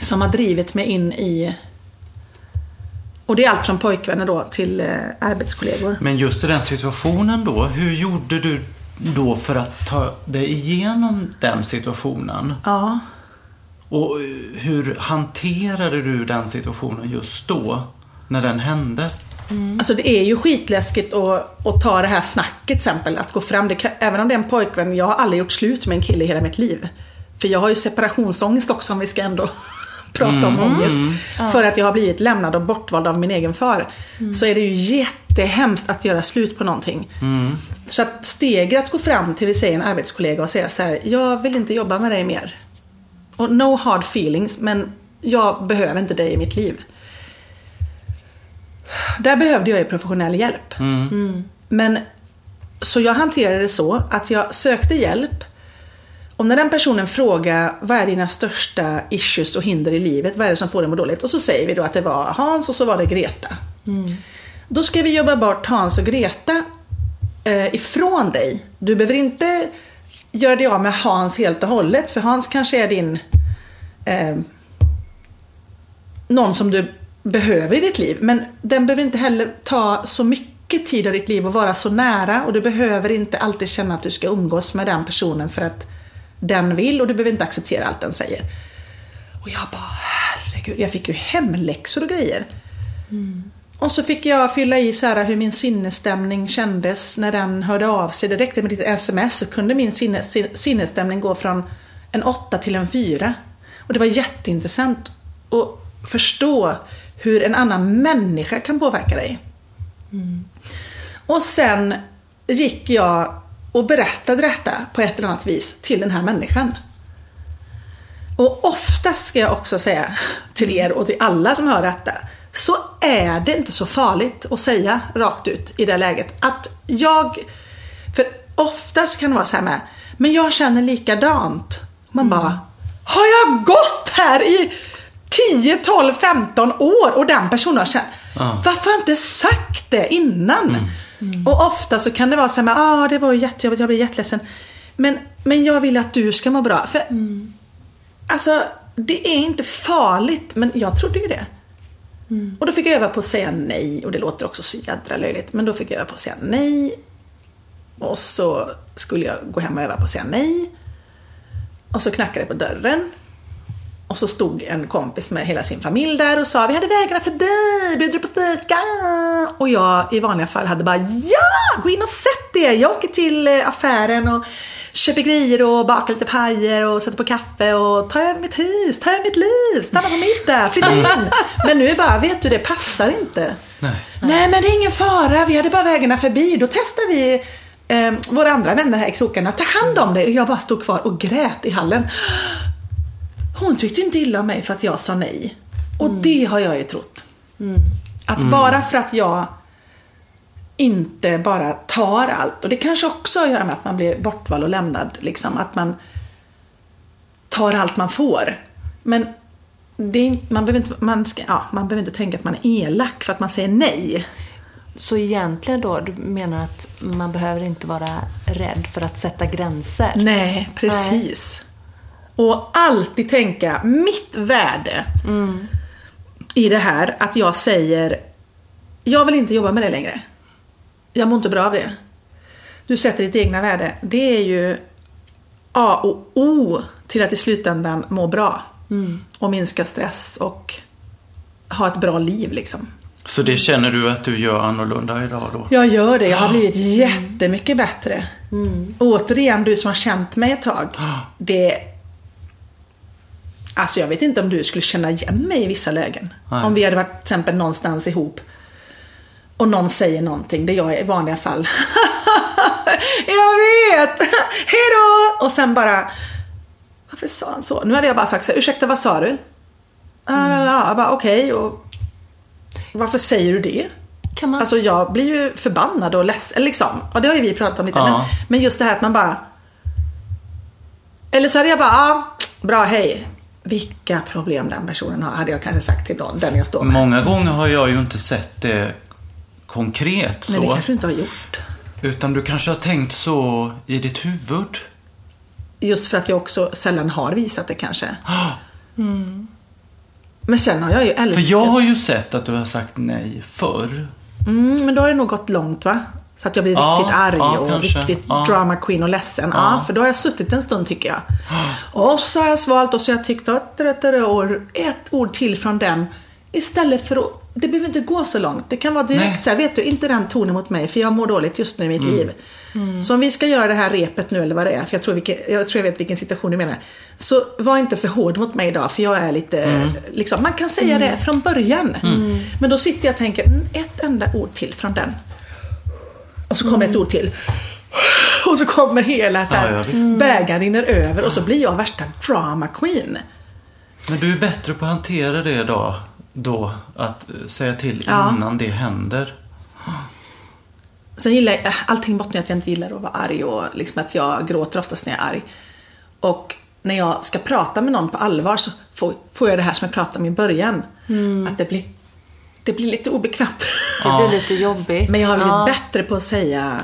D: Som har drivit mig in i... Och det är allt från pojkvänner då till eh, arbetskollegor.
A: Men just i den situationen då, hur gjorde du då för att ta dig igenom den situationen?
D: Ja.
A: Och eh, hur hanterade du den situationen just då, när den hände?
D: Alltså det är ju skitläskigt att, att ta det här snacket till exempel. Att gå fram. Det kan, även om det är en pojkvän. Jag har aldrig gjort slut med en kille i hela mitt liv. För jag har ju separationsångest också om vi ska ändå prata om ångest. För att jag har blivit lämnad och bortvald av min egen far. Så är det ju jättehemskt att göra slut på någonting. Så att steget att gå fram till, vi säger en arbetskollega och säga så här. Jag vill inte jobba med dig mer. Och no hard feelings, men jag behöver inte dig i mitt liv. Där behövde jag ju professionell hjälp. Mm. Men så jag hanterade det så att jag sökte hjälp. Och när den personen frågar vad är dina största issues och hinder i livet, vad är det som får dig att må dåligt? Och så säger vi då att det var Hans och så var det Greta. Då ska vi jobba bort Hans och Greta eh, ifrån dig. Du behöver inte göra dig av med Hans helt och hållet, för Hans kanske är din eh, någon som du behöver i ditt liv. Men den behöver inte heller ta så mycket tid av ditt liv och vara så nära. Och du behöver inte alltid känna att du ska umgås med den personen för att den vill och du behöver inte acceptera allt den säger. Och jag bara, herregud, jag fick ju hemläxor och grejer. Och så fick jag fylla i så hur min sinnesstämning kändes när den hörde av sig. Det räckte med lite sms så kunde min sinnes, sinnesstämning gå från en åtta till en fyra. Och det var jätteintressant att förstå hur en annan människa kan påverka dig. Och sen gick jag och berättade detta på ett eller annat vis till den här människan. Och oftast ska jag också säga till er och till alla som hör detta, så är det inte så farligt att säga rakt ut i det läget att jag, för oftast kan det vara så här med, men jag känner likadant. Man bara, har jag gått här i 10, 12, 15 år och den personen har känt,
A: Ja.
D: varför har jag inte sagt det innan? Och ofta så kan det vara så här, med, ah, det var ju jättejobbigt, jag blir jätteledsen. Men, men jag vill att du ska må bra. För Alltså, det är inte farligt, men jag trodde ju det. Och då fick jag öva på att säga nej och det låter också så jädra löjligt. Men då fick jag öva på att säga nej. Och så skulle jag gå hem och öva på att säga nej. Och så knackade det på dörren. Och så stod en kompis med hela sin familj där och sa vi hade vägarna förbi, bjuder du på fika? Och jag i vanliga fall hade bara ja, gå in och sätt er. Jag åker till eh, affären och köper grejer och bakar lite pajer och sätter på kaffe och tar över mitt hus, tar över mitt liv, stannar på middag, flyttar in. Men nu är bara, vet du det passar inte.
A: Nej.
D: Nej men det är ingen fara, vi hade bara vägarna förbi. Då testar vi eh, våra andra vänner här i krokarna, ta hand om det. Och jag bara stod kvar och grät i hallen. Hon tyckte inte illa om mig för att jag sa nej. Och det har jag ju trott. Att bara för att jag inte bara tar allt. Och det kanske också har att göra med att man blir bortvald och lämnad. Liksom, att man tar allt man får. Men det är, man, behöver inte, man, ska, ja, man behöver inte tänka att man är elak för att man säger nej.
B: Så egentligen då, du menar att man behöver inte vara rädd för att sätta gränser?
D: Nej, precis. Och alltid tänka mitt värde i det här att jag säger jag vill inte jobba med det längre. Jag mår inte bra av det. Du sätter ditt egna värde. Det är ju A och O till att i slutändan må bra. Och minska stress och ha ett bra liv liksom.
A: Så det känner du att du gör annorlunda idag då?
D: Jag gör det. Jag har blivit jättemycket bättre. Återigen, du som har känt mig ett tag. Det... Alltså jag vet inte om du skulle känna igen mig i vissa lägen.
A: Nej.
D: Om vi hade varit till exempel någonstans ihop. Och någon säger någonting, det jag i vanliga fall. jag vet! Hejdå! Och sen bara... Varför sa han så? Nu hade jag bara sagt så här, ursäkta vad sa du? Ah, la. Jag bara okej, och varför säger du det?
B: Kan man
D: Alltså jag blir ju förbannad och ledsen, liksom. Och det har ju vi pratat om lite.
A: Ja.
D: Men, men just det här att man bara... Eller så hade jag bara, ja, bra, hej. Vilka problem den personen har, hade jag kanske sagt till någon, den jag står med.
A: Många gånger har jag ju inte sett det konkret
D: Men det
A: så.
D: kanske du inte har gjort.
A: Utan du kanske har tänkt så i ditt huvud.
D: Just för att jag också sällan har visat det kanske. Men sen har jag ju älskat...
A: För jag har ju sett att du har sagt nej förr.
D: Mm, men då har det nog gått långt va? Så att jag blir
A: Ja,
D: riktigt arg
A: ja,
D: och
A: kanske.
D: riktigt
A: Ja.
D: drama queen och ledsen. Ja. för då har jag suttit en stund tycker jag. Och så har jag svalt och så har jag tyckt att och ett ord till från den. Istället för att, det behöver inte gå så långt. Det kan vara direkt
A: Nej.
D: så här, vet du, inte den tonen mot mig för jag mår dåligt just nu i mitt liv. Så om vi ska göra det här repet nu eller vad det är, för jag tror, vilken, jag tror jag vet vilken situation du menar. Så var inte för hård mot mig idag för jag är lite, liksom, man kan säga det från början. Men då sitter jag och tänker, mm, ett enda ord till från den. Och så kommer ett ord till. Och så kommer hela så
A: Ja,
D: här,
A: ja, visst.
D: bägaren rinner över och så blir jag värsta drama queen.
A: Men du är bättre på att hantera det då. Då, att eh, säga till
D: Ja.
A: innan det händer.
D: Sen gillar jag, allting bottnar i att jag inte gillar att vara arg och liksom att jag gråter oftast när jag är arg. Och när jag ska prata med någon på allvar så får, får jag det här som jag pratade om i början. Att det blir, det blir lite obekvämt.
B: Det blir lite jobbigt.
D: Men jag har blivit bättre på att säga,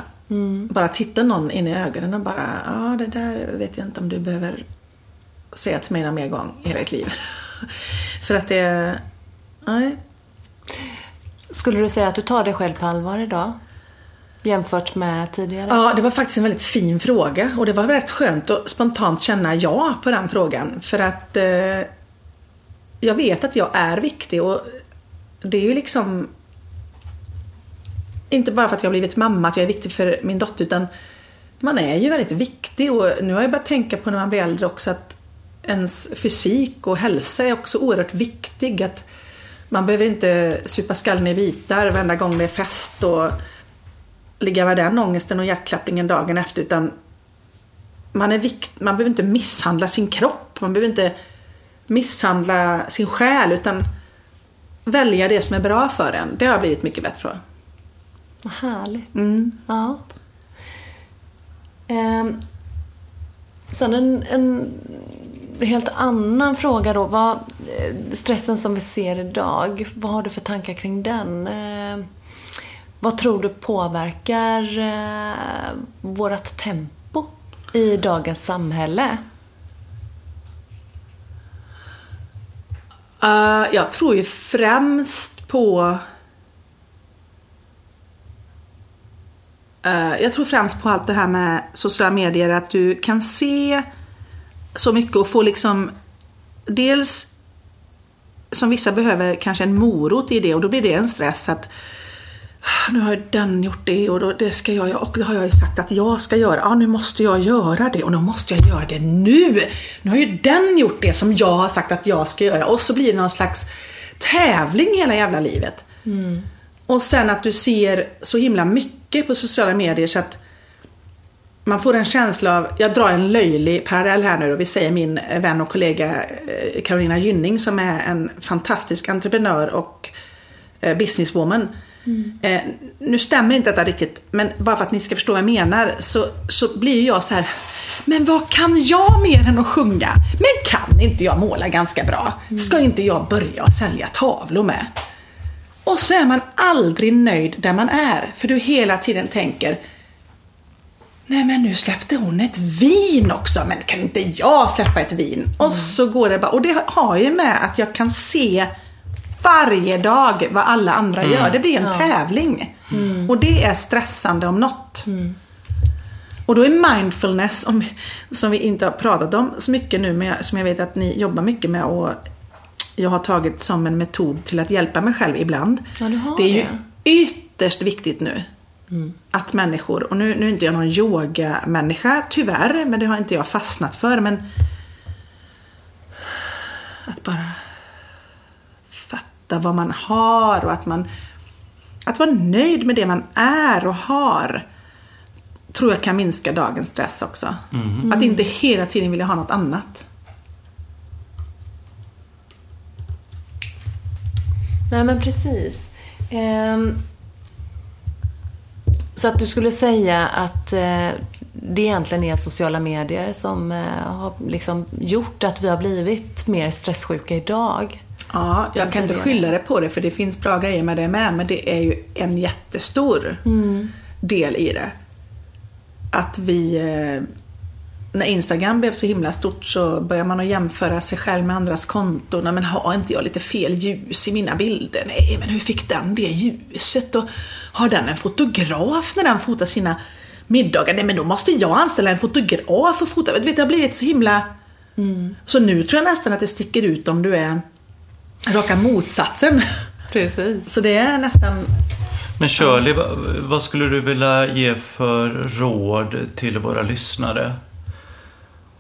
D: bara titta någon in i ögonen och bara, ja det där vet jag inte om du behöver säga till mig någon mer gång i hela ditt liv. För att det, nej.
B: Skulle du säga att du tar dig själv på allvar idag? Jämfört med tidigare?
D: Ja, det var faktiskt en väldigt fin fråga och det var rätt skönt att spontant känna ja på den frågan. För att eh, jag vet att jag är viktig och det är ju liksom inte bara för att jag har blivit mamma, att jag är viktig för min dotter, utan man är ju väldigt viktig och nu har jag börjat tänka på när man blir äldre också att ens fysik och hälsa är också oerhört viktig. Att man behöver inte supa skallen i bitar varenda gång det är fest och ligga med den ångesten och hjärtklappningen dagen efter utan man, är vikt, man behöver inte misshandla sin kropp, man behöver inte misshandla sin själ utan välja det som är bra för en. Det har jag blivit mycket bättre på.
B: Vad härligt.
D: Mm.
B: Ja. Ehm, sen en, en helt annan fråga då. Vad, eh, stressen som vi ser idag, vad har du för tankar kring den? Eh, vad tror du påverkar eh, vårt tempo i dagens samhälle?
D: Uh, jag tror ju främst på... jag tror främst på allt det här med sociala medier, att du kan se så mycket och få liksom... Dels som vissa behöver kanske en morot i det och då blir det en stress att "Ah, nu har den gjort det och då, det ska jag och det har jag ju sagt att jag ska göra. Ja, nu måste jag göra det och då måste jag göra det nu. Nu har ju den gjort det som jag har sagt att jag ska göra och så blir det någon slags tävling hela jävla livet. Och sen att du ser så himla mycket på sociala medier så att man får en känsla av, jag drar en löjlig parallell här nu och vi säger min vän och kollega eh, Carolina Gynning som är en fantastisk entreprenör och eh, businesswoman. Eh, nu stämmer inte detta riktigt men bara för att ni ska förstå vad jag menar så, så blir jag så här men vad kan jag mer än att sjunga? Men kan inte jag måla ganska bra? Ska inte jag börja sälja tavlor med? Och så är man aldrig nöjd där man är för du hela tiden tänker Nej men nu släppte hon ett vin också, men kan inte jag släppa ett vin? Och så går det bara, och det har ju med att jag kan se varje dag vad alla andra gör. Det blir en tävling. Och det är stressande om något. Och då är mindfulness, som vi inte har pratat om så mycket nu, men som jag vet att ni jobbar mycket med och jag har tagit som en metod till att hjälpa mig själv ibland.
B: Ja,
D: det är ju
B: det.
D: ytterst viktigt nu. Att människor, och nu, nu är inte jag någon yoga-människa tyvärr, men det har inte jag fastnat för. Men att bara fatta vad man har och att man att vara nöjd med det man är och har tror jag kan minska dagens stress också. Att inte hela tiden vilja ha något annat.
B: Nej men precis. Ehm, så att du skulle säga att eh, det egentligen är sociala medier som eh, har liksom gjort att vi har blivit mer stresssjuka idag.
D: Ja, jag kan inte skylla det på det för det finns bra grejer med det med. Men det är ju en jättestor del i det. Att vi... eh, När Instagram blev så himla stort så började man att jämföra sig själv med andras konton. Men har inte jag lite fel ljus i mina bilder? Nej, men hur fick den det ljuset? Och har den en fotograf när den fotar sina middagar? Nej, men då måste jag anställa en fotograf och fota. Du vet, det har blivit så himla... Så nu tror jag nästan att det sticker ut om du är raka motsatsen.
B: Precis.
D: Så det är nästan...
A: Men Shirley, vad, vad skulle du vilja ge för råd till våra lyssnare?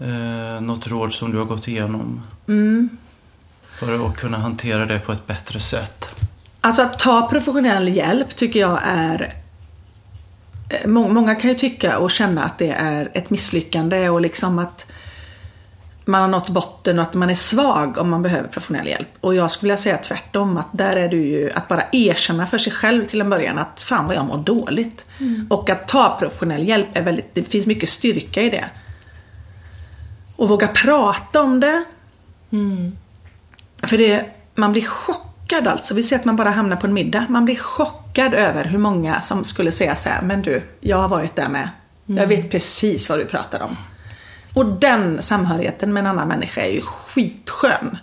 A: Eh, något råd som du har gått igenom? För att kunna hantera det på ett bättre sätt.
D: Alltså att ta professionell hjälp tycker jag är... eh, må- Många kan ju tycka och känna att det är ett misslyckande och liksom att man har nått botten och att man är svag om man behöver professionell hjälp. Och jag skulle vilja säga tvärtom, att där är du ju att bara erkänna för sig själv till en början att fan vad jag mår dåligt. Och att ta professionell hjälp är väldigt, det finns mycket styrka i det. Och våga prata om det. För det, man blir chockad alltså. Vi ser att man bara hamnar på en middag. Man blir chockad över hur många som skulle säga så här, men du, jag har varit där med. Jag vet precis vad du pratar om. Och den samhörigheten med en annan människa är ju skitskön.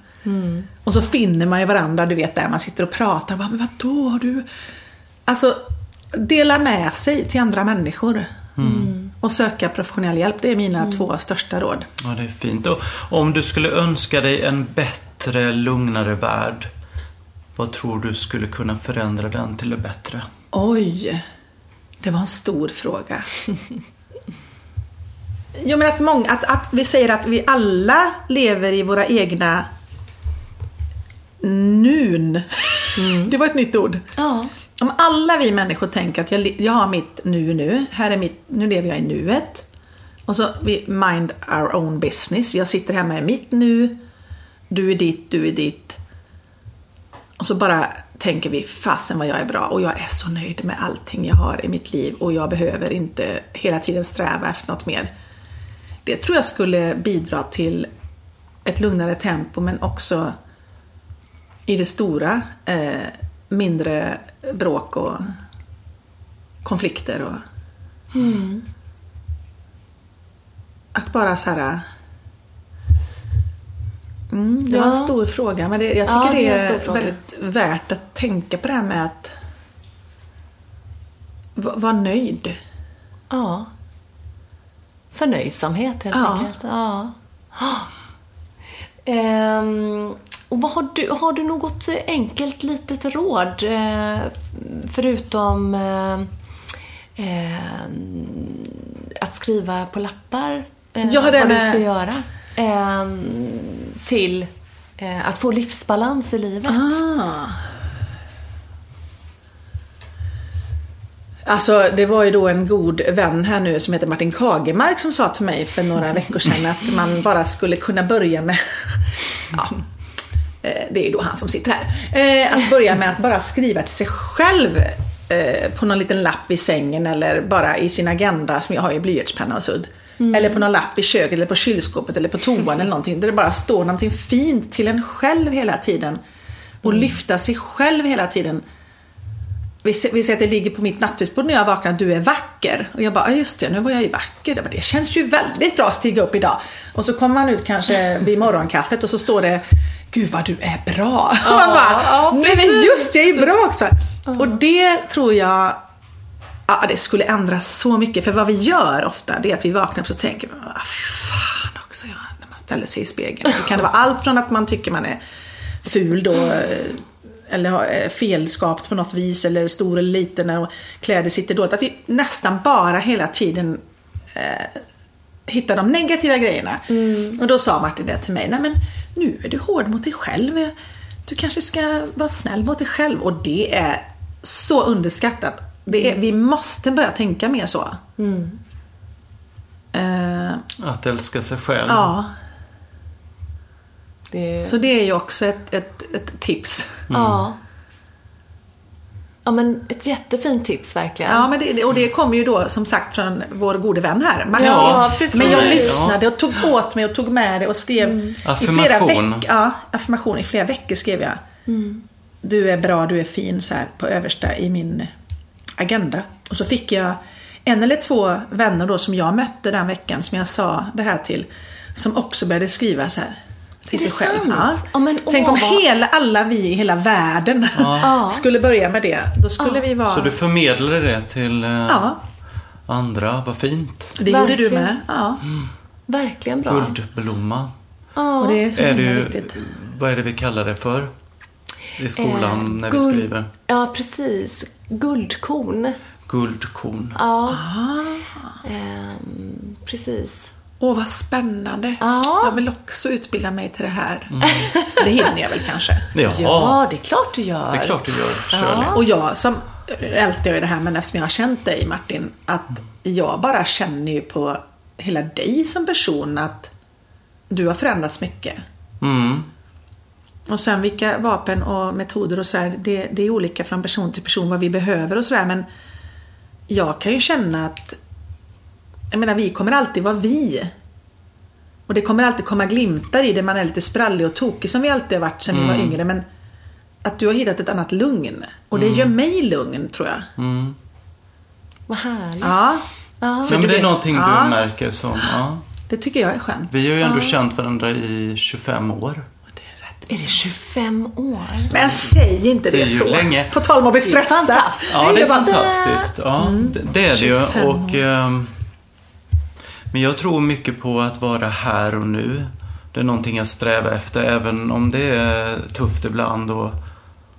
D: Och så finner man ju varandra, du vet där man sitter och pratar. Bara, men vadå, har du... Alltså, dela med sig till andra människor. Och söka professionell hjälp. Det är mina två största råd.
A: Ja, det är fint. Och om du skulle önska dig en bättre, lugnare värld, vad tror du skulle kunna förändra den till det bättre?
D: Oj, det var en stor fråga. Jo men att, många, att, att vi säger att vi alla lever i våra egna nun. Det var ett nytt ord.
B: Ja.
D: Om alla vi människor tänker att jag, jag har mitt nu nu, här är mitt, nu lever jag i nuet. Och så vi mind our own business. Jag sitter hemma i mitt nu, du är ditt, du är ditt. Och så bara tänker vi, fasen vad jag är bra och jag är så nöjd med allting jag har i mitt liv och jag behöver inte hela tiden sträva efter något mer. Det tror jag skulle bidra till ett lugnare tempo men också i det stora eh, mindre bråk och konflikter och att bara så här Mm, det var en
B: Ja.
D: stor fråga, men det, jag tycker
B: Ja,
D: det,
B: är
D: är, väldigt värt att tänka på det här med att va- vara nöjd.
B: Ja. Förnöjsamhet helt
D: Ja.
B: enkelt. Ja. Ehm, och vad har, du, har du något enkelt litet råd eh, förutom eh, eh, att skriva på lappar eh,
D: Ja, det
B: vad du
D: med-
B: ska göra eh, till eh, att få livsbalans i livet?
D: Ah. Alltså det var ju då en god vän här nu som heter Martin Kagemark som sa till mig för några veckor sedan att man bara skulle kunna börja med ja, eh, det är ju då han som sitter här. Eh, Att börja med att bara skriva till sig själv eh, på någon liten lapp vid sängen eller bara i sin agenda som jag har i blyertspenna och sudd. Eller på någon lapp i köket eller på kylskåpet eller på toan eller någonting där det bara står någonting fint till en själv hela tiden. Och lyfta sig själv hela tiden. Vi ser, vi ser att det ligger på mitt nattduksbord när jag vaknar, du är vacker. Och jag bara, just det, nu var jag ju vacker. Men det känns ju väldigt bra att stiga upp idag. Och så kommer man ut kanske vid morgonkaffet och så står det, gud vad du är bra. och man bara,
B: ja,
D: nej men just jag är bra också. Och det tror jag, ja det skulle ändra så mycket. För vad vi gör ofta, det är att vi vaknar upp och tänker, vad fan också, ja, när man ställer sig i spegeln. Så kan det vara allt från att man tycker man är ful då, eh, eller har eh, felskapt på något vis, eller stor eller liten, och kläder sitter dåligt. Att vi nästan bara hela tiden eh, hittar de negativa grejerna. Och då sa Martin det till mig, nej men nu är du hård mot dig själv. Du kanske ska vara snäll mot dig själv. Och det är så underskattat. Det är, vi måste börja tänka mer så. Eh,
A: Att älska sig själv.
D: ja,
B: Det,
D: så det är ju också ett, ett, ett tips.
B: Ja. Ja, men ett jättefint tips verkligen.
D: Ja, men det, och det kommer ju då som sagt från vår gode vän här.
B: Ja.
D: Men jag
B: Ja.
D: lyssnade och tog åt mig och tog med det och skrev i flera veckor. Ja, affirmation. I flera veckor skrev jag. Du är bra, du är fin så här på översta i min agenda. Och så fick jag en eller två vänner då som jag mötte den veckan som jag sa det här till. Som också började skriva så här. Till
B: Är
D: sig själv.
B: sant? Ja, men
D: Tänk
B: åh,
D: om
B: vad-
D: hela, alla vi i hela världen skulle börja med det. Då skulle vi vara...
A: Så du förmedlade det till eh,
D: Ja,
A: andra. Vad fint.
D: det gjorde du
B: Verkligen.
D: med. Ja.
B: Verkligen bra.
A: Guldblomma.
D: Och det är så
A: Är du,
D: viktigt.
A: vad är det vi kallar det för? I skolan
B: Eh,
A: när vi skriver.
B: Ja, precis. Guldkorn.
A: Guldkorn.
B: Ja.
D: Ah.
B: Ehm, precis.
D: Åh, vad spännande.
B: Ja.
D: Jag vill också utbilda mig till det här. Det hinner jag väl kanske.
A: Ja,
B: Ja, det är klart du gör.
A: det är klart du gör, Shirley.
D: Och jag som ältar ju det här, men eftersom jag har känt dig Martin, att jag bara känner ju på hela dig som person att du har förändrats mycket.
A: Mm.
D: Och sen vilka vapen och metoder och sådär, det, det är olika från person till person vad vi behöver och sådär. Men jag kan ju känna att, jag menar vi kommer alltid vara vi. Och det kommer alltid komma glimtar i det, man är lite sprallig och tokig som vi alltid har varit sedan vi var yngre. Men att du har hittat ett annat lugn. Och det gör mig lugn tror jag.
B: Vad härligt.
D: Ja,
B: Ja.
A: Ja, men det är någonting
D: ja.
A: du märker som, ja.
D: det tycker jag är skönt.
A: Vi har ju ändå känt varandra i 25 år.
D: Det är rätt.
B: Är det 25 år?
D: Men säg inte det,
A: Det är ju
D: så.
A: länge.
D: På tal om att bli
B: Det är
D: stressad.
B: fantastiskt.
A: Ja, det är fantastiskt. Ja, det, det är det ju.
D: 25 år.
A: Och, men jag tror mycket på att vara här och nu. Det är någonting jag strävar efter, även om det är tufft ibland och,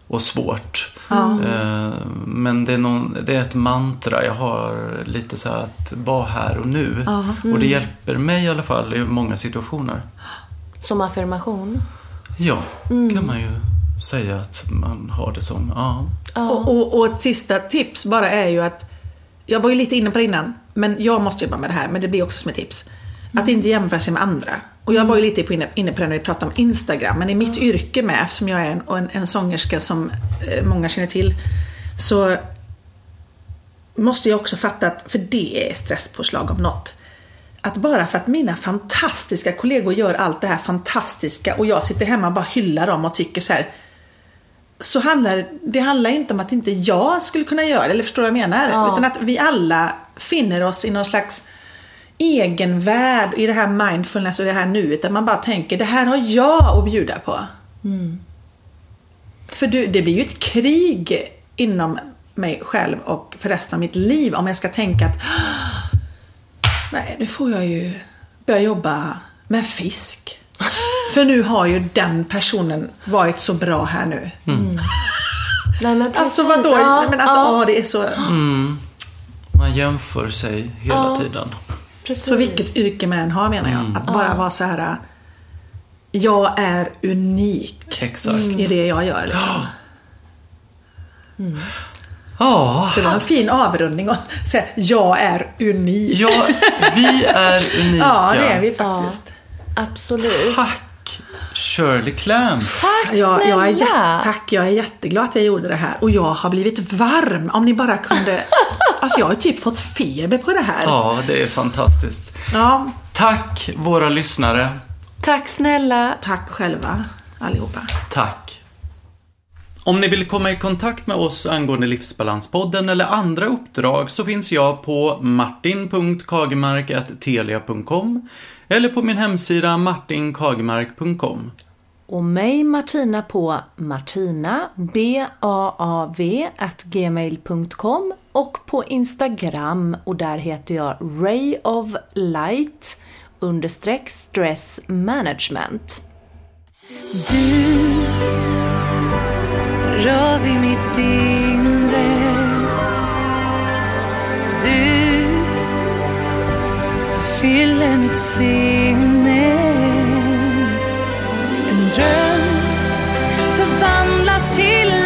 A: och svårt. Eh, Men det är, någon, det är ett mantra jag har lite så här att vara här och nu. Och det hjälper mig i alla fall i många situationer.
B: Som affirmation?
A: Ja, kan man ju säga att man har det som. Ja.
D: Och, och, och ett sista tips bara är ju att Jag var ju lite inne på det innan Men jag måste jobba med det här men det blir också som ett tips Att inte jämföra sig med andra Och jag var ju lite på inne, på det när vi pratade om Instagram Men i mitt yrke med eftersom jag är en, och en, en sångerska som eh, många känner till Så Måste jag också fatta att, för det är stresspåslag om något att bara för att mina fantastiska kollegor gör allt det här fantastiska och jag sitter hemma och bara hyllar dem och tycker så här så handlar det handlar inte om att inte jag skulle kunna göra det, eller förstår du vad jag menar?
B: Ja.
D: Utan att vi alla finner oss i någon slags egenvärld i det här mindfulness och det här nuet. Där man bara tänker, det här har jag att bjuda på. För du, det blir ju ett krig inom mig själv och för resten av mitt liv om jag ska tänka att Nej, nu får jag ju börja jobba med fisk. För nu har ju den personen varit så bra här nu.
B: Nej, men
D: Alltså vadå?
B: Ja,
D: men alltså,
B: ja,
D: ja, det är så...
A: Man jämför sig hela
B: Ja.
A: tiden.
B: precis.
D: Så vilket yrke man än har menar jag. Att bara vara så här. Jag är unik
A: Exakt.
D: i det jag gör. Liksom.
A: Ja,
D: Det var en fin avrundning att säga jag är unik.
A: ja, vi är unika.
D: Ja, det är vi faktiskt.
B: Absolut.
A: Tack Shirley Clamp.
B: Tack
D: Jag,
B: snälla.
D: jag är jätte, tack, jag är jätteglad att jag gjorde det här. Och jag har blivit varm. Om ni bara kunde... Alltså jag har typ fått feber på det här.
A: Ja, det är fantastiskt.
D: Ja,
A: Tack våra lyssnare.
B: Tack snälla.
D: tack själva allihopa.
A: Tack. Om ni vill komma i kontakt med oss angående Livsbalanspodden eller andra uppdrag så finns jag på martin.kagemark.telia.com eller på min hemsida martinkagemark.com.
B: Och mig Martina på martina, B-A-A-V, gmail.com och på Instagram. Och där heter jag Ray of Light understreck stress management.
C: Du rör vid mitt inre. Du, du fyller mitt sinne dröm förvandlas till